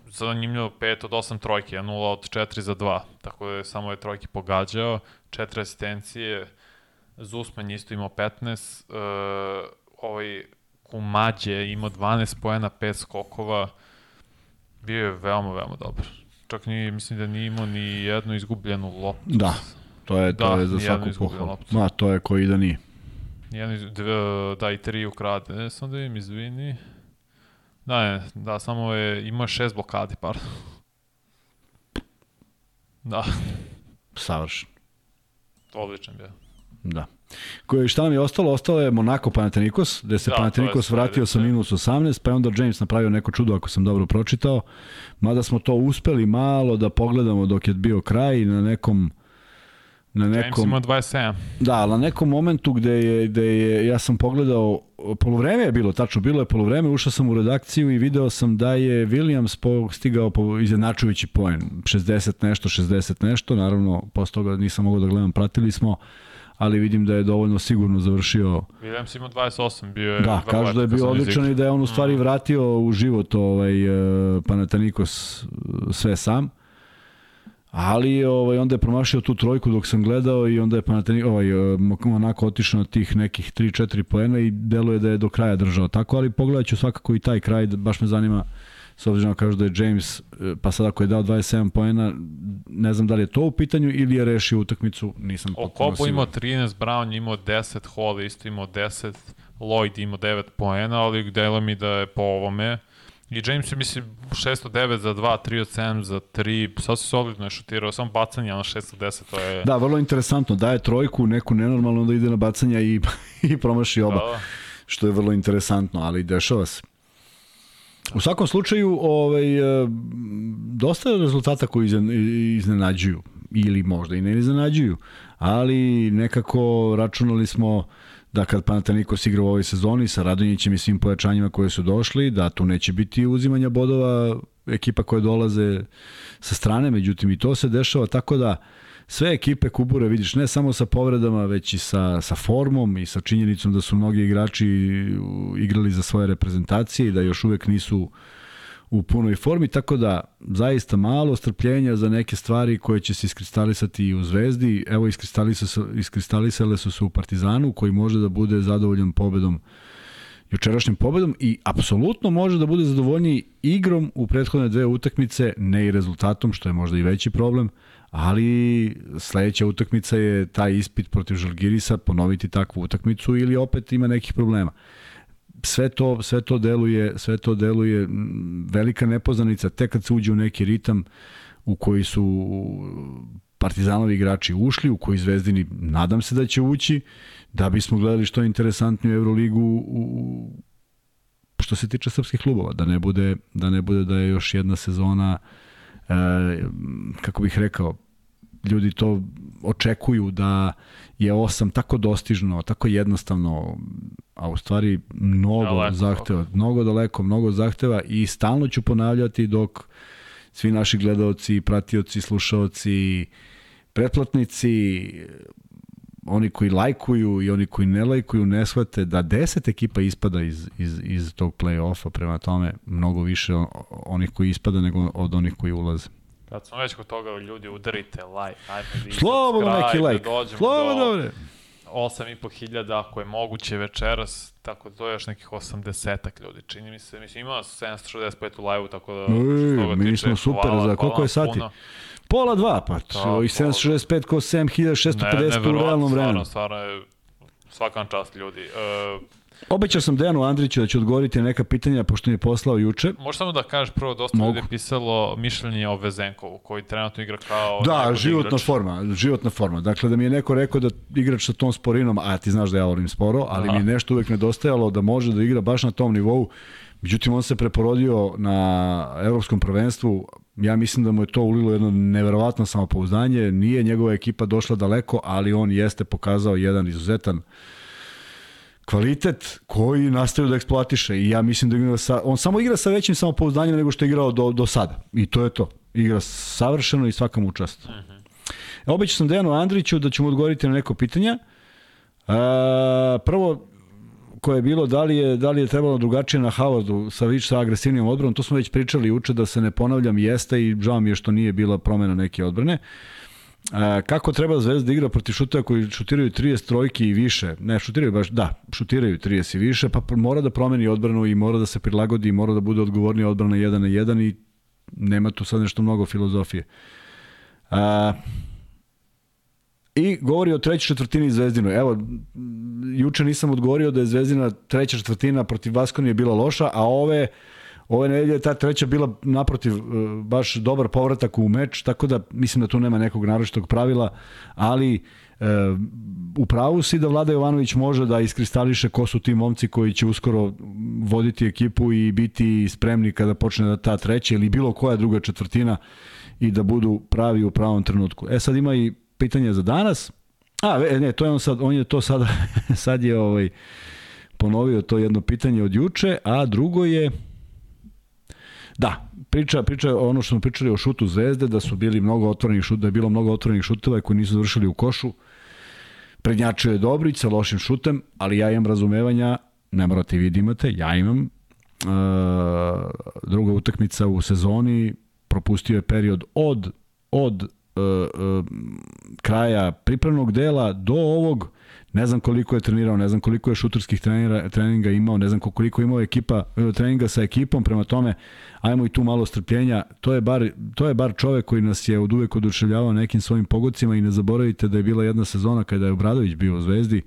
zanimljivo 5 od 8 trojke, a 0 od 4 za 2, tako da je samo je trojke pogađao, 4 asistencije, Zusman isto imao 15, uh, ovaj Kumađe imao 12 poena, 5 skokova, bio je veoma, veoma dobar. Čak ni, mislim da nije imao ni jednu izgubljenu loptu. Da, to je, to Da, je za svaku pohvalu. Ma, to je koji da nije. Jedan, dve, da, i tri ukrade. Ne, sam da im izvini. Da, ne, da, samo je, ima šest blokadi, pardon. Da, Savršen. odličan bio. Da. Koje, šta nam je ostalo? Ostalo je Monako Panathinaikos, gde se Da, Panathinaikos vratio sa minus 18, pa je onda James napravio neko čudo, ako sam dobro pročitao. Mada smo to uspeli malo da pogledamo dok je bio kraj na nekom na James nekom ima 27. Da, na nekom momentu gde je, gde je, ja sam pogledao, polovreme je bilo, tačno, bilo je polovreme, ušao sam u redakciju i video sam da je Williams po, stigao po izjednačujući poen, 60 nešto, 60 nešto, naravno, posle toga nisam mogao da gledam, pratili smo, ali vidim da je dovoljno sigurno završio. Williams ima 28, bio je... Da, kažu da je bio odličan i da je on u stvari vratio u život ovaj, eh, Panathinaikos eh, sve sam. Ali ovaj onda je promašio tu trojku dok sam gledao i onda je Panathinaikos ovaj eh, onako otišao na tih nekih 3-4 poena i deluje da je do kraja držao tako, ali pogledaću svakako i taj kraj, baš me zanima s obzirom da kažu da je James, eh, pa sad ako je dao 27 poena, ne znam da li je to u pitanju ili je rešio utakmicu, nisam potpuno Okobo siguran. imao 13, Brown je imao 10, Hall isto imao 10, Lloyd je imao 9 poena, ali delo mi da je po ovome. I James je, mislim, 609 za 2, 3 od 7 za 3, sad se solidno je šutirao, samo bacanje na 610, to je... Da, vrlo interesantno. Daje trojku, neku nenormalno, onda ide na bacanja i, i promaši oba. Da, Što je vrlo interesantno, ali dešava se. U svakom slučaju, ovaj, e, dosta je rezultata koji izne- iznenađuju. ili možda i ne iznenađuju, ali nekako računali smo da kad Panathinaikos igra u ovoj sezoni sa Radonjićem i svim pojačanjima koje su došli, da tu neće biti uzimanja bodova ekipa koje dolaze sa strane, međutim i to se dešava, tako da sve ekipe Kubure vidiš ne samo sa povredama, već i sa, sa formom i sa činjenicom da su mnogi igrači igrali za svoje reprezentacije i da još uvek nisu u punoj formi, tako da zaista malo strpljenja za neke stvari koje će se iskristalisati i u Zvezdi. Evo iskristalisale su se u Partizanu koji može da bude zadovoljan pobedom jučerašnjim pobedom i apsolutno može da bude zadovoljniji igrom u prethodne dve utakmice, ne i rezultatom, što je možda i veći problem, ali sledeća utakmica je taj ispit protiv Žalgirisa, ponoviti takvu utakmicu ili opet ima nekih problema. Sve to, sve to deluje, sve to deluje velika nepoznanica, tek kad se uđe u neki ritam u koji su partizanovi igrači ušli, u koji zvezdini nadam se da će ući, da bismo gledali što je interesantniju Euroligu u, što se tiče srpskih klubova, da ne bude da ne bude da je još jedna sezona e, kako bih rekao ljudi to očekuju da je osam tako dostižno, tako jednostavno, a u stvari mnogo daleko. zahteva, mnogo daleko, mnogo zahteva i stalno ću ponavljati dok svi naši gledalci, pratioci, slušaoci, pretplatnici, oni koji lajkuju i oni koji ne lajkuju ne shvate da 10 ekipa ispada iz, iz, iz tog play-offa, prema tome mnogo više onih koji ispada nego od onih koji ulaze. Kad smo već kod toga, ljudi, udarite like, ajme da Slobodno neki like, da slobodno bre. 8,5 hiljada, ako je moguće večeras, tako da to je još nekih 80 ljudi, čini mi se, mislim ima 765 u live-u, tako da... Ej, mi smo super, hvala, za koliko je sati? Puno. Pola dva, pa, da, i 765 ko 7650 u realnom vremenu. Stvarno, stvarno je svakan čast ljudi. Uh, Obećao sam Dejanu Andriću da ću odgovoriti na neka pitanja, pošto mi je poslao juče. Možeš samo da kažeš prvo, dosta Mogu. ljudi pisalo mišljenje o Vezenkovu, koji trenutno igra kao... Da, životna igrač. forma, životna forma. Dakle, da mi je neko rekao da igrač sa tom sporinom, a ti znaš da ja volim sporo, ali Aha. mi je nešto uvek nedostajalo da može da igra baš na tom nivou. Međutim, on se preporodio na evropskom prvenstvu, ja mislim da mu je to ulilo jedno neverovatno samopouzdanje, nije njegova ekipa došla daleko, ali on jeste pokazao jedan izuzetan kvalitet koji nastavio da eksploatiše i ja mislim da igra sa, on samo igra sa većim samopouzdanjem nego što je igrao do, do sada i to je to. Igra savršeno i svaka mu čast. Uh -huh. Obećao sam Dejanu Andriću da ću mu odgovoriti na neko pitanja. Uh, prvo, koje je bilo da li je, da li je trebalo drugačije na Howardu sa više sa agresivnim odbranom, to smo već pričali uče da se ne ponavljam, jeste i žao mi je što nije bila promena neke odbrane. Uh, kako treba Zvezda da igra protiv šutera koji šutiraju 30 trojki i više? Ne, šutiraju baš, da, šutiraju 30 i više, pa mora da promeni odbranu i mora da se prilagodi i mora da bude odgovorni odbrana 1 na 1 i nema tu sad nešto mnogo filozofije. A, I govori o trećoj četvrtini Zvezdinu. Evo, juče nisam odgovorio da je Zvezdina treća četvrtina protiv Vaskoni je bila loša, a ove Ove nedelje ta treća bila naprotiv e, baš dobar povratak u meč, tako da mislim da tu nema nekog naročitog pravila, ali e, u pravu si da Vlada Jovanović može da iskristališe ko su ti momci koji će uskoro voditi ekipu i biti spremni kada počne da ta treća ili bilo koja druga četvrtina i da budu pravi u pravom trenutku. E sad ima i pitanje za danas. A, ne, to je on sad, on je to sada, sad je ovaj, ponovio to jedno pitanje od juče, a drugo je, Da, priča, priča ono što smo pričali o šutu Zvezde, da su bili mnogo otvorenih šut, da je bilo mnogo otvorenih šuteva koji nisu završili u košu. Prednjačio je Dobrić sa lošim šutem, ali ja imam razumevanja, ne morate vi da imate, ja imam. E, druga utakmica u sezoni, propustio je period od, od e, e, kraja pripremnog dela do ovog Ne znam koliko je trenirao, ne znam koliko je šuterskih trenira, treninga imao, ne znam koliko imao ekipa, e, treninga sa ekipom, prema tome ajmo i tu malo strpljenja. To je bar, to je bar čovek koji nas je od uvek oduševljavao nekim svojim pogodcima i ne zaboravite da je bila jedna sezona kada je Obradović bio u Zvezdi.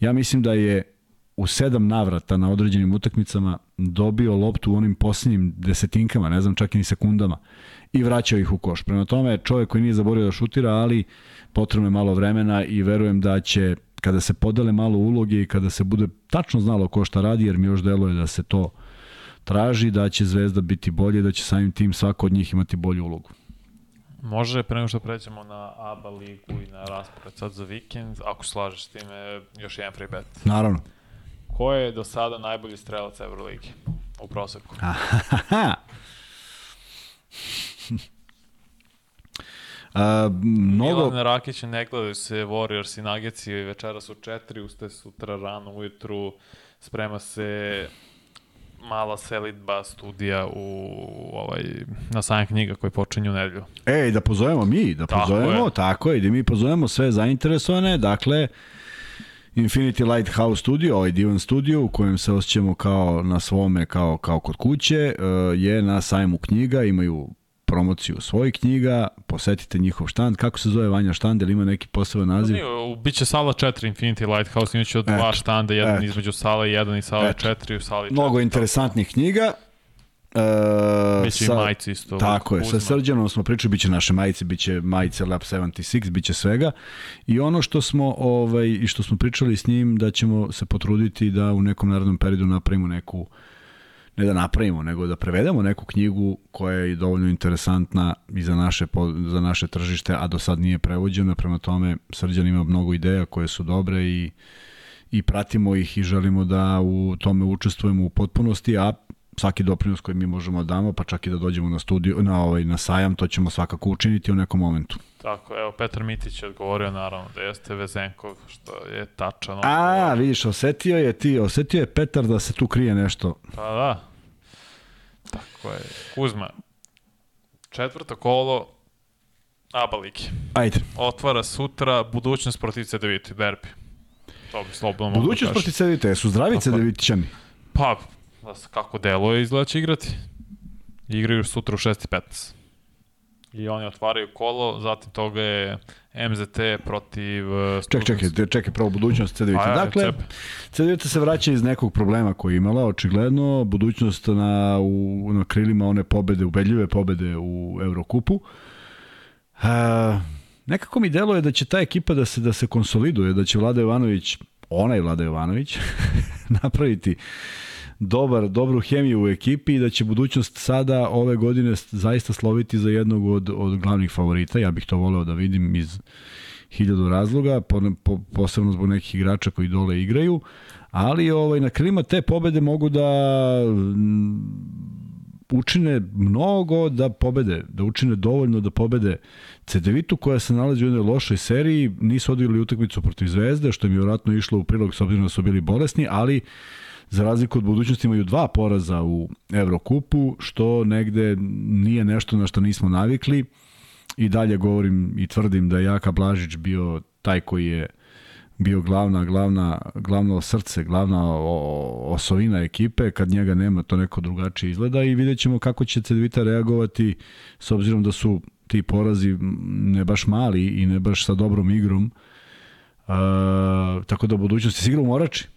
Ja mislim da je u sedam navrata na određenim utakmicama dobio loptu u onim posljednjim desetinkama, ne znam čak i ni sekundama i vraćao ih u koš. Prema tome, čovjek koji nije zaboravio da šutira, ali potrebno je malo vremena i verujem da će kada se podele malo uloge i kada se bude tačno znalo ko šta radi, jer mi još deluje da se to traži, da će Zvezda biti bolje, da će samim tim svako od njih imati bolju ulogu. Može, pre nego što pređemo na ABA ligu i na raspored sad za vikend, ako slažeš s time, još jedan free bet. Naravno. Ko je do sada najbolji strelac Euroligi u proseku? Aha. A, mnogo... Milan Rakić ne gledaju se Warriors i Nuggets i večera su četiri, ustaje sutra rano ujutru, sprema se mala selitba studija u ovaj na sajam knjiga koji počinje u nedelju. Ej, da pozovemo mi, da Tako pozovemo, je. tako je, da mi pozovemo sve zainteresovane, dakle, Infinity Lighthouse studio, ovaj divan studio u kojem se osjećamo kao na svome, kao, kao kod kuće, eh, je na sajmu knjiga, imaju promociju svojih knjiga, posetite njihov štand, kako se zove Vanja štand, ili ima neki poseban naziv? Nije, u- Biće sala 4 Infinity Lighthouse, imaće od dva Eto, štanda, jedan eto. između sale 1 i sale Eto. 4 u sali 4. Mnogo interesantnih knjiga. E, Biće i majice isto. Tako je, sa Kuzma. Srđanom smo pričali, biće naše majice, biće majice Lab 76, biće svega. I ono što smo ovaj i što smo pričali s njim da ćemo se potruditi da u nekom narednom periodu napravimo neku ne da napravimo, nego da prevedemo neku knjigu koja je dovoljno interesantna i za naše, za naše tržište, a do sad nije prevođena, prema tome Srđan ima mnogo ideja koje su dobre i, i pratimo ih i želimo da u tome učestvujemo u potpunosti, a svaki doprinos koji mi možemo da damo, pa čak i da dođemo na studiju, na ovaj na sajam, to ćemo svakako učiniti u nekom momentu. Tako, evo, Petar Mitić je odgovorio naravno da jeste Vezenkov, što je tačan. A, vidiš, osetio je ti, osetio je Petar da se tu krije nešto. Pa da. Tako je. Kuzma, četvrto kolo ABA ligi. Ajde. Otvara sutra budućnost protiv CDVita, derbi. To bi slobodno mogu da Budućnost kažem. protiv Cedevite, su je. Devitićani. Pa, da kako deluje, izgleda će igrati. Igraju sutra u 6.15. I oni otvaraju kolo, zatim toga je MZT protiv... uh, Ček, čekaj, Students. čekaj, prvo budućnost Cedevite. Ajde, Dakle, cep. Cedevita se vraća iz nekog problema koji je imala, očigledno, budućnost na, u, na krilima one pobede, ubedljive pobede u Eurokupu. A, nekako mi deluje da će ta ekipa da se da se konsoliduje, da će Vlada Jovanović, onaj Vlada Jovanović, napraviti dobar, dobru hemiju u ekipi i da će budućnost sada ove godine zaista sloviti za jednog od, od glavnih favorita. Ja bih to voleo da vidim iz hiljadu razloga, po, po, posebno zbog nekih igrača koji dole igraju, ali ovaj, na krilima te pobede mogu da mm, učine mnogo da pobede, da učine dovoljno da pobede Cedevitu koja se nalazi u jednoj lošoj seriji, nisu odigrali utakmicu protiv Zvezde, što im je vjerojatno išlo u prilog s obzirom da su bili bolesni, ali za razliku od budućnosti imaju dva poraza u Evrokupu, što negde nije nešto na što nismo navikli i dalje govorim i tvrdim da je Jaka Blažić bio taj koji je bio glavna, glavna, glavno srce, glavna osovina ekipe, kad njega nema to neko drugačije izgleda i vidjet ćemo kako će Cedevita reagovati s obzirom da su ti porazi ne baš mali i ne baš sa dobrom igrom. Uh, tako da budućnosti si igrao u Morači?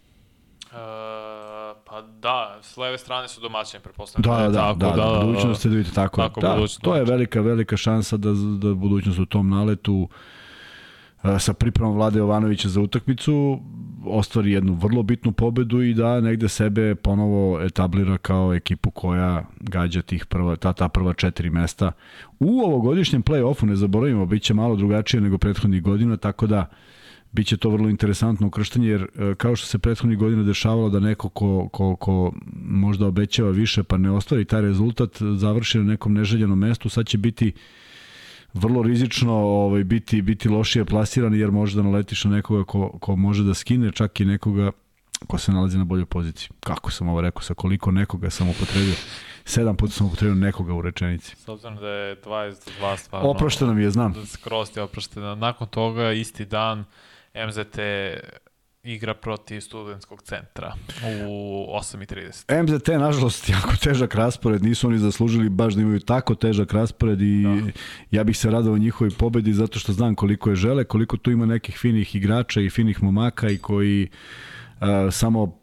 Uh, da, s leve strane su domaćini, pretpostavljam. Da, je da, tako, da, da, da, budućnost se vidite tako. Tako, da, budućnost to je velika, velika šansa da, da budućnost u tom naletu a, sa pripremom Vlade Jovanovića za utakmicu ostvari jednu vrlo bitnu pobedu i da negde sebe ponovo etablira kao ekipu koja gađa tih prva, ta, ta prva četiri mesta. U ovogodišnjem play-offu, ne zaboravimo, bit će malo drugačije nego prethodnih godina, tako da biće to vrlo interesantno ukrštanje, jer e, kao što se prethodnih godina dešavalo da neko ko, ko, ko možda obećava više pa ne ostvari taj rezultat, završi na nekom neželjenom mestu, sad će biti vrlo rizično ovaj, biti, biti lošije plasiran jer može da naletiš na nekoga ko, ko može da skine čak i nekoga ko se nalazi na boljoj poziciji. Kako sam ovo rekao, sa koliko nekoga sam upotrebio? Sedam puta sam upotrebio nekoga u rečenici. S obzirom da je 22 stvarno... Oprošteno mi je, znam. Skroz ti oprošteno. Nakon toga, isti dan, MZT igra protiv studentskog centra u 8.30. MZT, nažalost, jako težak raspored, nisu oni zaslužili baš da imaju tako težak raspored i da. ja bih se radao njihovoj pobedi zato što znam koliko je žele, koliko tu ima nekih finih igrača i finih momaka i koji uh, samo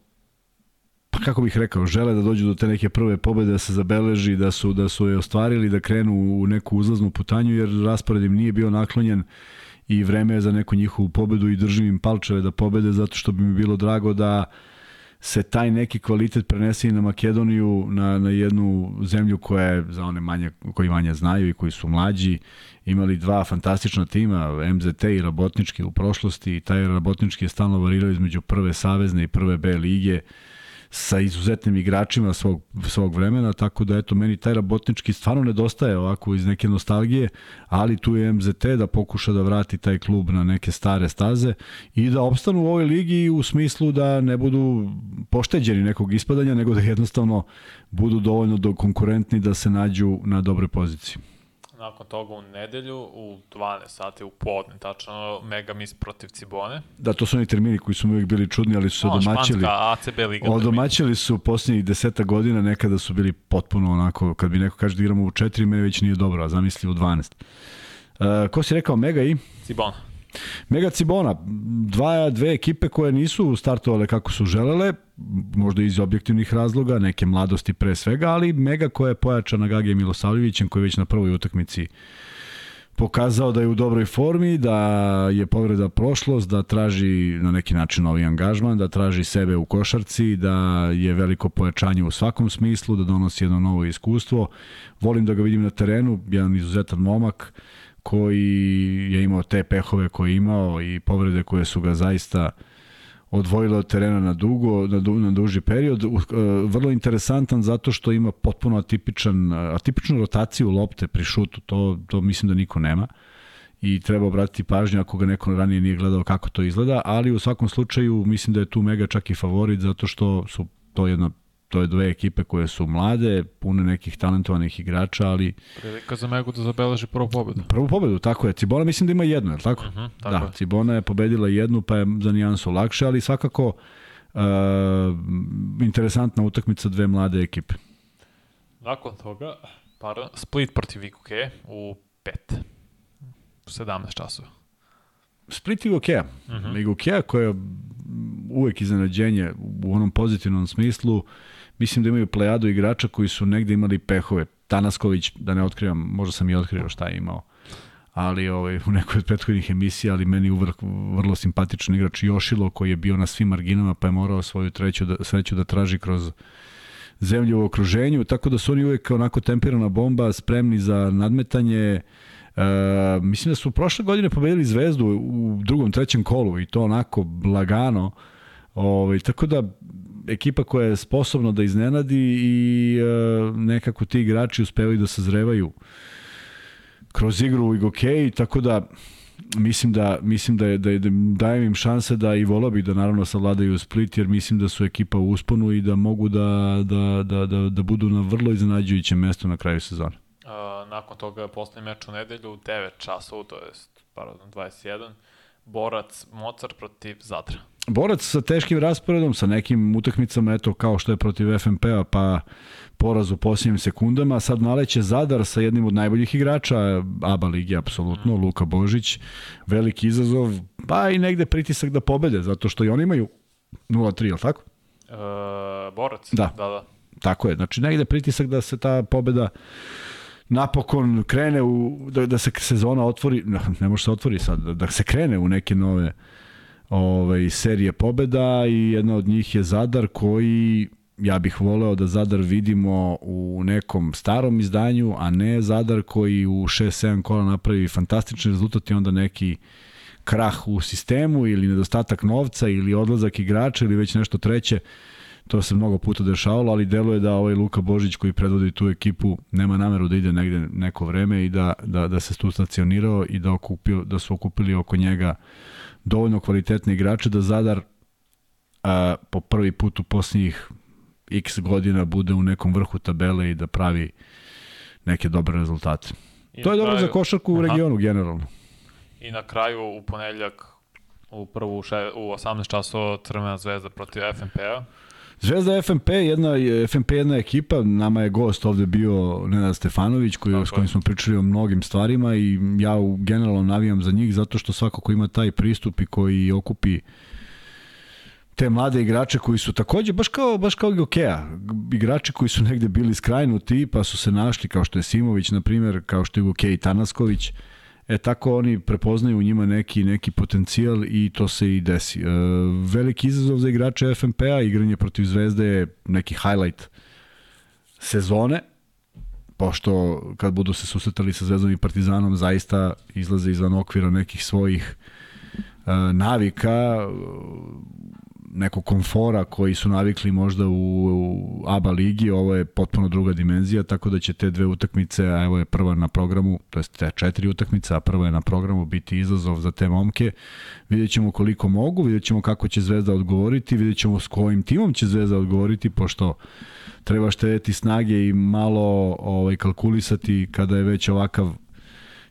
pa kako bih rekao, žele da dođu do te neke prve pobede, da se zabeleži, da su, da su je ostvarili, da krenu u neku uzlaznu putanju, jer raspored im nije bio naklonjen i vreme je za neku njihovu pobedu i držim im palčeve da pobede zato što bi mi bilo drago da se taj neki kvalitet prenese i na Makedoniju, na, na jednu zemlju koja je, za one manje, koji manje znaju i koji su mlađi, imali dva fantastična tima, MZT i Rabotnički u prošlosti, i taj Rabotnički je stalno varirao između prve savezne i prve B lige, sa izuzetnim igračima svog, svog vremena, tako da eto, meni taj rabotnički stvarno nedostaje ovako iz neke nostalgije, ali tu je MZT da pokuša da vrati taj klub na neke stare staze i da opstanu u ovoj ligi u smislu da ne budu pošteđeni nekog ispadanja, nego da jednostavno budu dovoljno do konkurentni da se nađu na dobre poziciji nakon toga u nedelju u 12 sati u podne, tačno Mega Mis protiv Cibone. Da, to su oni termini koji su uvijek bili čudni, ali su se no, odomaćili. Španska ACB liga. Odomaćili su posljednjih deseta godina, nekada su bili potpuno onako, kad bi neko kaže da igramo u 4, meni već nije dobro, a zamisli u 12. Uh, ko si rekao Mega i? Cibona. Mega Cibona, dva, dve ekipe koje nisu startovale kako su želele, možda iz objektivnih razloga, neke mladosti pre svega, ali Mega koja je pojačana Gage Milosavljevićem koji je već na prvoj utakmici pokazao da je u dobroj formi, da je povreda prošlost, da traži na neki način novi angažman, da traži sebe u košarci, da je veliko pojačanje u svakom smislu, da donosi jedno novo iskustvo. Volim da ga vidim na terenu, jedan izuzetan momak koji je imao te pehove koje je imao i povrede koje su ga zaista odvojile od terena na dugo, na, du, na duži period. Uh, vrlo interesantan zato što ima potpuno atipičan, atipičnu rotaciju lopte pri šutu, to, to mislim da niko nema i treba obratiti pažnju ako ga neko ranije nije gledao kako to izgleda, ali u svakom slučaju mislim da je tu Mega čak i favorit zato što su to jedna to je dve ekipe koje su mlade, pune nekih talentovanih igrača, ali... Prilika za Megu da zabeleži prvu pobedu. Prvu pobedu, tako je. Cibona mislim da ima jednu, je li tako? Uh mhm, -huh, tako da, je. Cibona je pobedila jednu, pa je za nijansu lakše, ali svakako uh, interesantna utakmica dve mlade ekipe. Nakon toga, pardon, Split protiv Ikuke u 5. 17 časova. Split i Gokea. Uh -huh. Gokea koja je uvek iznenađenje u onom pozitivnom smislu, uh, mislim da imaju plejadu igrača koji su negde imali pehove. Tanasković, da ne otkrivam, možda sam i otkrio šta je imao, ali ovaj, u nekoj od prethodnih emisija, ali meni uvrh vrlo simpatičan igrač Jošilo koji je bio na svim marginama pa je morao svoju treću da, sreću da traži kroz zemlju u okruženju, tako da su oni uvek onako temperana bomba, spremni za nadmetanje, E, mislim da su prošle godine pobedili Zvezdu u drugom, trećem kolu i to onako lagano. Ovaj, tako da ekipa koja je sposobna da iznenadi i e, nekako ti igrači uspevaju da sazrevaju kroz igru u Igokej, tako da mislim da mislim da je da, je, da dajem im šanse da i volao bih da naravno savladaju Split jer mislim da su ekipa u usponu i da mogu da da da da, da budu na vrlo iznenađujućem mestu na kraju sezone. Uh, nakon toga poslednji meč u nedelju u 9 časova, to jest pardon 21 Borac Mocar protiv Zadra borac sa teškim rasporedom, sa nekim utakmicama, eto, kao što je protiv FNP-a, pa poraz u posljednjim sekundama. Sad naleće Zadar sa jednim od najboljih igrača ABA ligi, apsolutno, mm. Luka Božić. Veliki izazov, pa i negde pritisak da pobede, zato što i oni imaju 0-3, je li tako? E, borac? Da. da, da. Tako je, znači negde pritisak da se ta pobeda napokon krene u, da, da se sezona otvori, ne može se otvori sad, da, da se krene u neke nove ovaj, serije pobeda i jedna od njih je Zadar koji ja bih voleo da Zadar vidimo u nekom starom izdanju, a ne Zadar koji u 6-7 kola napravi fantastični rezultat i onda neki krah u sistemu ili nedostatak novca ili odlazak igrača ili već nešto treće. To se mnogo puta dešavalo, ali deluje da ovaj Luka Božić koji predvodi tu ekipu nema nameru da ide negde neko vreme i da, da, da se tu stacionirao i da, okupio, da su okupili oko njega dovoljno kvalitetne igrače da Zadar a, po prvi put u posljednjih x godina bude u nekom vrhu tabele i da pravi neke dobre rezultate. I to je dobro za košarku u regionu aha. generalno. I na kraju u ponedeljak u prvu še, u 18 časova Crvena zvezda protiv FNP-a. Zvezda FNP, jedna, FNP jedna ekipa, nama je gost ovde bio Nenad Stefanović koji, Tako s kojim smo pričali o mnogim stvarima i ja generalno navijam za njih zato što svako ko ima taj pristup i koji okupi te mlade igrače koji su takođe baš kao baš kao Gokeja, igrači koji su negde bili skrajnuti pa su se našli kao što je Simović na primjer, kao što je Gokej Tanasković. E tako oni prepoznaju u njima neki neki potencijal i to se i desi. E, veliki izazov za igrače FNP-a, igranje protiv Zvezde je neki highlight sezone, pošto kad budu se susretali sa Zvezdom i Partizanom zaista izlaze izvan okvira nekih svojih e, navika nekog komfora koji su navikli možda u, u ABA ligi, ovo je potpuno druga dimenzija, tako da će te dve utakmice, a evo je prva na programu, to jest te četiri utakmice, a prva je na programu, biti izazov za te momke. Vidjet ćemo koliko mogu, vidjet ćemo kako će Zvezda odgovoriti, vidjet ćemo s kojim timom će Zvezda odgovoriti, pošto treba štediti snage i malo ovaj, kalkulisati kada je već ovakav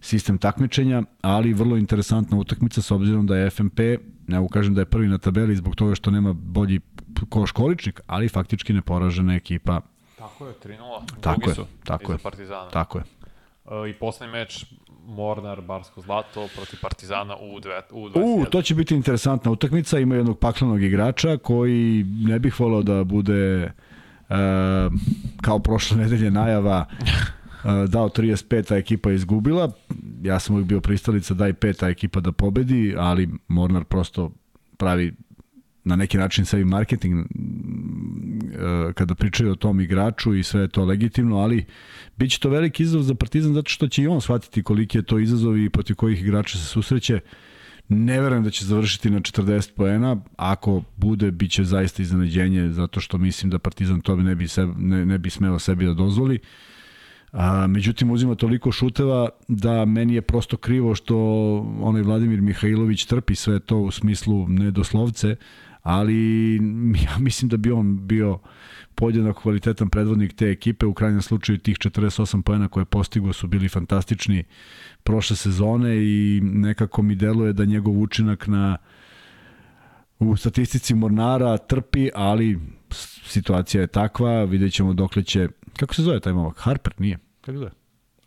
sistem takmičenja, ali vrlo interesantna utakmica s obzirom da je FMP, ne kažem da je prvi na tabeli zbog toga što nema bolji koš količnik, ali faktički neporažena ekipa. Tako je, 3-0. Tako je, tako je. Partizana. Tako je. I poslednji meč Mornar, Barsko Zlato protiv Partizana u, dve, u 21. U, to će biti interesantna utakmica. Ima jednog paklenog igrača koji ne bih volao da bude uh, kao prošle nedelje najava dao 35, a ekipa je izgubila. Ja sam uvijek bio pristalica daj 5, a ekipa da pobedi, ali Mornar prosto pravi na neki način sebi marketing kada pričaju o tom igraču i sve je to legitimno, ali bit će to veliki izazov za Partizan zato što će i on shvatiti koliki je to izazov i protiv kojih igrača se susreće. Ne verujem da će završiti na 40 poena, ako bude, bit će zaista iznenađenje, zato što mislim da Partizan to ne bi, sebe, ne, ne bi smeo sebi da dozvoli. Uh, A, međutim, uzima toliko šuteva da meni je prosto krivo što onaj Vladimir Mihajlović trpi sve to u smislu nedoslovce, ali ja mislim da bi on bio podjednako kvalitetan predvodnik te ekipe. U krajnjem slučaju tih 48 pojena koje je postigao su bili fantastični prošle sezone i nekako mi deluje da njegov učinak na u statistici Mornara trpi, ali situacija je takva, vidjet ćemo dokle će Kako se zove taj momak? Harper? Nije. Kako se zove?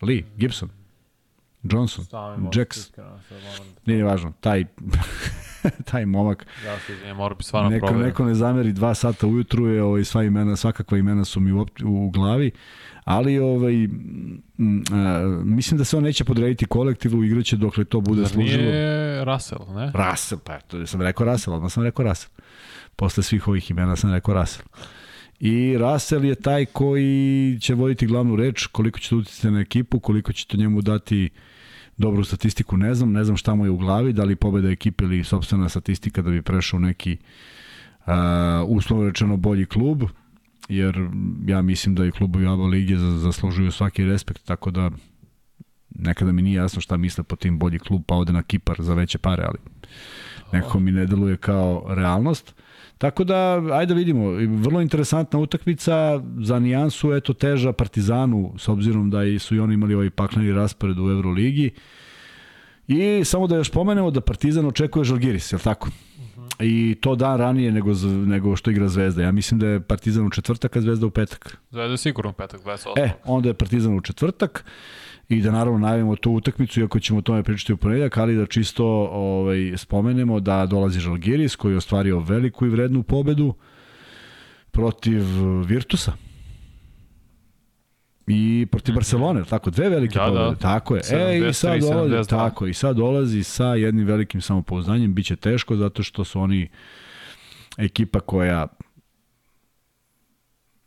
Lee, Gibson, Johnson, Jax. Nije važno. Taj, taj momak. Ja se izvijem, mora bi stvarno neko, neko ne zameri dva sata ujutru je ovaj, sva imena, svakakva imena su mi u, u glavi, ali ovaj, m, a, mislim da se on neće podrediti kolektivu, igraće dokle to bude Zar služilo. nije Russell, ne? Russell, pa to sam rekao Russell, odmah sam rekao Russell. Posle svih ovih imena sam rekao Russell. I Russell je taj koji će voditi glavnu reč, koliko će to utjecati na ekipu, koliko će to njemu dati dobru statistiku, ne znam, ne znam šta mu je u glavi, da li pobeda ekipe ili sobstvena statistika da bi prešao neki uh, uslovno rečeno bolji klub, jer ja mislim da i klubovi ABA lige zaslužuju svaki respekt, tako da nekada mi nije jasno šta misle po tim bolji klub, pa ode na Kipar za veće pare, ali nekako mi ne deluje kao realnost. Tako da, ajde da vidimo, vrlo interesantna utakmica, za nijansu, eto, teža Partizanu, s obzirom da su i oni imali ovaj pakleni raspored u Euroligi. I samo da još pomenemo da Partizan očekuje Žalgiris, je li tako? I to dan ranije nego, nego što igra Zvezda. Ja mislim da je Partizan u četvrtak, a Zvezda u petak. Zvezda je sigurno u petak, 28. E, onda je Partizan u četvrtak i da naravno najavimo tu utakmicu, iako ćemo o tome pričati u ponedjak, ali da čisto ovaj, spomenemo da dolazi Žalgiris koji je ostvario veliku i vrednu pobedu protiv Virtusa i protiv Barcelone, tako dve velike Da, da. pobede, tako je. e i sad 73, dolazi, 72. tako i sad dolazi sa jednim velikim samopouzdanjem, biće teško zato što su oni ekipa koja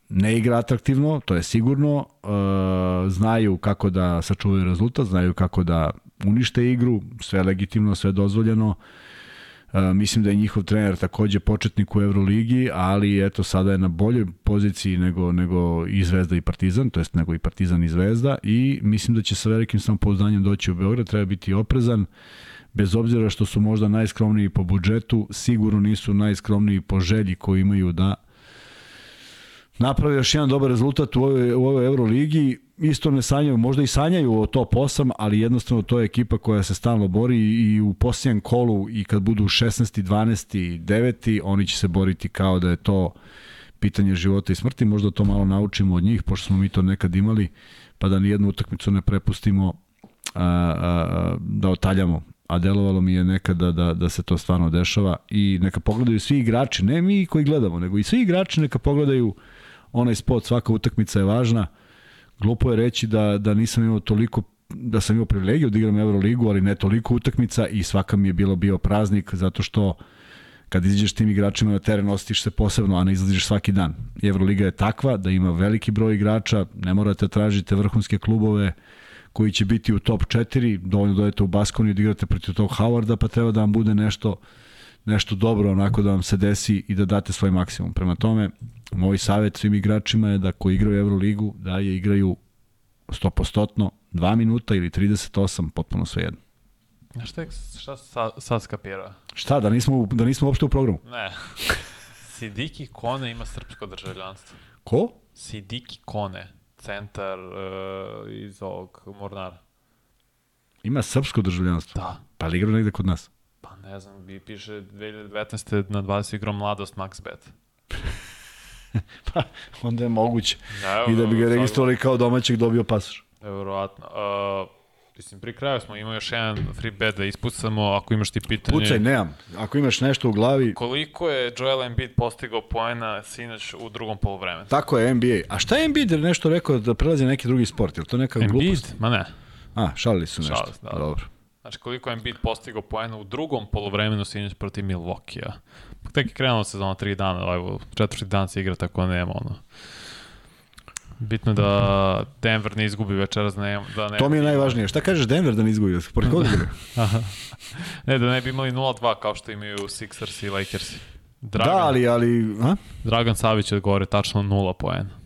ne igra atraktivno, to je sigurno, uh, znaju kako da sačuvaju rezultat, znaju kako da unište igru, sve legitimno, sve dozvoljeno. Uh, mislim da je njihov trener takođe početnik u Euroligi, ali eto sada je na boljoj poziciji nego, nego i Zvezda i Partizan, to jest nego i Partizan i Zvezda i mislim da će sa velikim samopouzdanjem doći u Beograd, treba biti oprezan, bez obzira što su možda najskromniji po budžetu, sigurno nisu najskromniji po želji koju imaju da napravi još jedan dobar rezultat u ovoj, u ovoj Euroligi. Isto ne sanjaju, možda i sanjaju o top 8, ali jednostavno to je ekipa koja se stalno bori i u posljednjem kolu i kad budu 16. 12. 9. oni će se boriti kao da je to pitanje života i smrti. Možda to malo naučimo od njih, pošto smo mi to nekad imali, pa da ni jednu utakmicu ne prepustimo a, a, a, da otaljamo a delovalo mi je nekada da, da se to stvarno dešava i neka pogledaju svi igrači, ne mi koji gledamo, nego i svi igrači neka pogledaju onaj spot, svaka utakmica je važna. Glupo je reći da, da nisam imao toliko da sam imao privilegiju da igram Euroligu, ali ne toliko utakmica i svaka mi je bilo bio praznik zato što kad izađeš tim igračima na teren osjetiš se posebno, a ne izlaziš svaki dan. Euroliga je takva da ima veliki broj igrača, ne morate da tražite vrhunske klubove koji će biti u top 4, dovoljno dojete u Baskoniju da igrate protiv tog Howarda, pa treba da vam bude nešto nešto dobro onako da vam se desi i da date svoj maksimum. Prema tome, moj savjet svim igračima je da koji igraju Euroligu, da je igraju 100%, 2 minuta ili 38, potpuno sve jedno. Znaš šta, šta sad, sad skapira? Šta, da nismo, da nismo uopšte u programu? Ne. Sidiki Kone ima srpsko državljanstvo. Ko? Sidiki Kone, centar uh, iz ovog Mornara. Ima srpsko državljanstvo? Da. Pa li igra negde kod nas? Pa ne znam, bi piše 2019. na 20 igrao mladost Max Bet. pa, onda je moguće. Ne, I da bi ga registrovali kao domaćeg dobio pasoš. Verovatno. Uh, mislim, pri kraju smo imao još jedan free bet da ispucamo, ako imaš ti pitanje. Pucaj, nemam. Ako imaš nešto u glavi... Koliko je Joel Embiid postigao poena sinoć u drugom polovremenu? Tako je, NBA. A šta je Embiid nešto rekao da prelazi neki drugi sport? Je li to neka Embiid? glupost? Ma ne. A, šalili su nešto. Šalili, da. Dobro. Znači, koliko je Embiid postigao poena u drugom polovremenu sinoć protiv Milwaukee-a. Tek je krenulo sezona tri dana, evo, četvrti dan se igra, tako nema ono. Bitno da Denver ne izgubi večeras, da ne, da ne... To mi je najvažnije. Šta kažeš Denver da ne izgubi? Pored koga igra? ne, da ne bi imali 0-2 kao što imaju Sixers i Lakers. Dragan, da, ali, ali... A? Dragan Savić odgovore tačno 0 poena.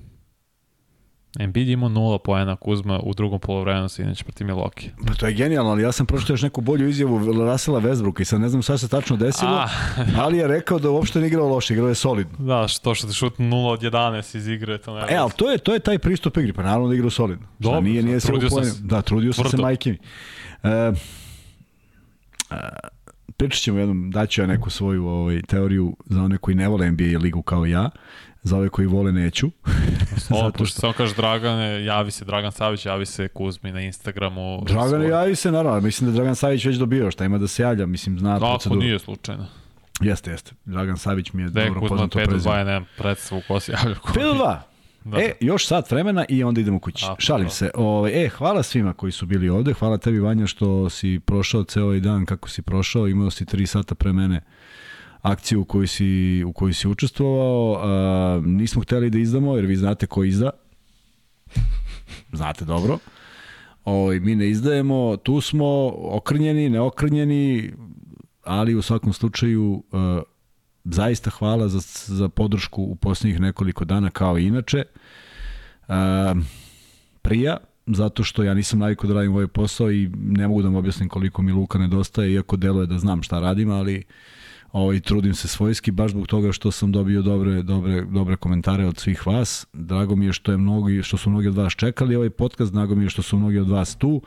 Embiid imao 0 poena Kuzma u drugom polovremenu sinoć protiv Milwaukee. Pa to je genijalno, ali ja sam pročitao još neku bolju izjavu Rasela Westbrooka i sad ne znam šta se tačno desilo, A. ali je rekao da uopšte ne igrao loše, igrao je solidno. Da, što što te šutnu 0 od 11 iz igre, to ne. E, ali to je, to je taj pristup igri, pa naravno da igrao solidno. Dobro, nije, nije trudio sam se. Da, trudio sam se majke mi. Uh, uh, pričat ćemo jednom, daću ja neku svoju ovaj, teoriju za one koji ne vole NBA ligu kao ja. Za ove koji vole neću. o, to što samo kažeš Dragane, javi se Dragan Savić, javi se Kuzmi na Instagramu. Dragane, javi se, naravno. Mislim da Dragan Savić već dobio, šta ima da se javlja, mislim, zna da, proceduru. Ako nije slučajno. Jeste, jeste. Dragan Savić mi je De, dobro poznato prezime. Kuzma 5 2, nemam predstavu ko se javlja. 5 2. Da. E, još sat vremena i onda idemo kući. A, Šalim da. se. O, e, hvala svima koji su bili ovde. Hvala tebi, Vanja, što si prošao ceo ovaj dan kako si prošao. Imao si 3 sata pre mene akciju u kojoj si, u kojoj si učestvovao. A, nismo hteli da izdamo, jer vi znate ko izda. znate dobro. O, ovaj, mi ne izdajemo, tu smo okrnjeni, neokrnjeni, ali u svakom slučaju a, zaista hvala za, za podršku u poslednjih nekoliko dana kao i inače. A, prija, zato što ja nisam navikao da radim ovaj posao i ne mogu da vam objasnim koliko mi Luka nedostaje, iako deluje da znam šta radim, ali uh, ovaj, trudim se svojski, baš zbog toga što sam dobio dobre, dobre, dobre komentare od svih vas. Drago mi je što, je mnogi, što su mnogi od vas čekali ovaj podcast, drago mi je što su mnogi od vas tu.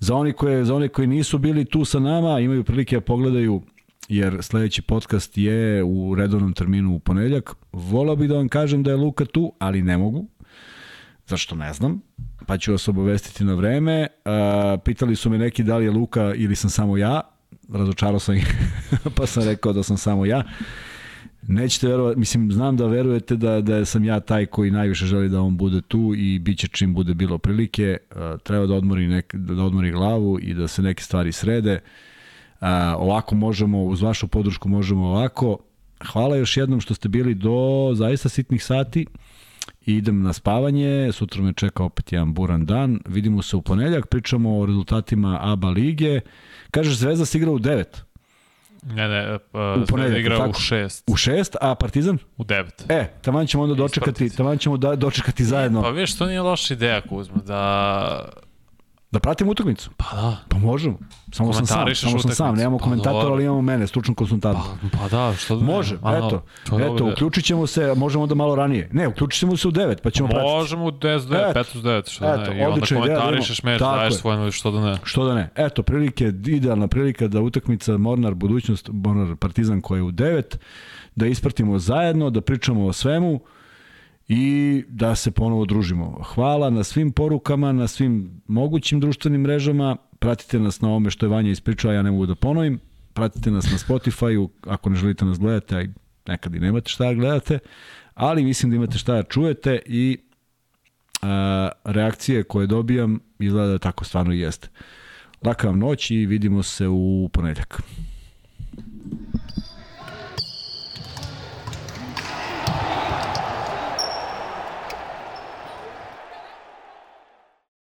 Za oni koje, za one koji nisu bili tu sa nama, imaju prilike da pogledaju jer sledeći podcast je u redovnom terminu u ponedljak. Volao bih da vam kažem da je Luka tu, ali ne mogu. Zašto ne znam, pa ću vas obavestiti na vreme. Pitali su me neki da li je Luka ili sam samo ja razočarao sam ih, pa sam rekao da sam samo ja. Nećete verovati, mislim, znam da verujete da, da sam ja taj koji najviše želi da on bude tu i bit će čim bude bilo prilike. Uh, treba da odmori, nek, da odmori glavu i da se neke stvari srede. Uh, ovako možemo, uz vašu podršku možemo ovako. Hvala još jednom što ste bili do zaista sitnih sati. Idem na spavanje, sutra me čeka opet jedan buran dan. Vidimo se u ponedljak, pričamo o rezultatima ABA lige. Kažeš Zvezda se igra u 9. Ne, ne, pa, u Zvezda igra tako? u 6. U 6, a Partizan? U 9. E, taman ćemo onda dočekati, taman ćemo da, dočekati zajedno. Pa viš, to nije loša ideja, Kuzma, da Da pratimo utakmicu? Pa da. Pa možemo. Samo sam sam, samo sam sam, nemamo pa komentatora, ali imamo mene, stručnog konsultanta. Pa, pa da, što da Može, ne, eto, eto, uključit ćemo se, možemo onda malo ranije. Ne, uključit ćemo se u 9, pa ćemo pratiti. Možemo u 10, 9, 15, 9, što da ne. I onda komentarišeš meč, daješ svoj, što da ne. Što da ne. Eto, prilike, idealna prilika da utakmica Mornar, budućnost, Mornar Partizan koja je u 9, da ispratimo zajedno, da pričamo o svemu i da se ponovo družimo. Hvala na svim porukama, na svim mogućim društvenim mrežama. Pratite nas na ome što je Vanja ispričao, ja ne mogu da ponovim. Pratite nas na Spotify-u, ako ne želite nas gledate, a nekad i nemate šta da gledate, ali mislim da imate šta da čujete i a, reakcije koje dobijam izgleda da tako stvarno i jeste. Laka vam noć i vidimo se u ponedljak.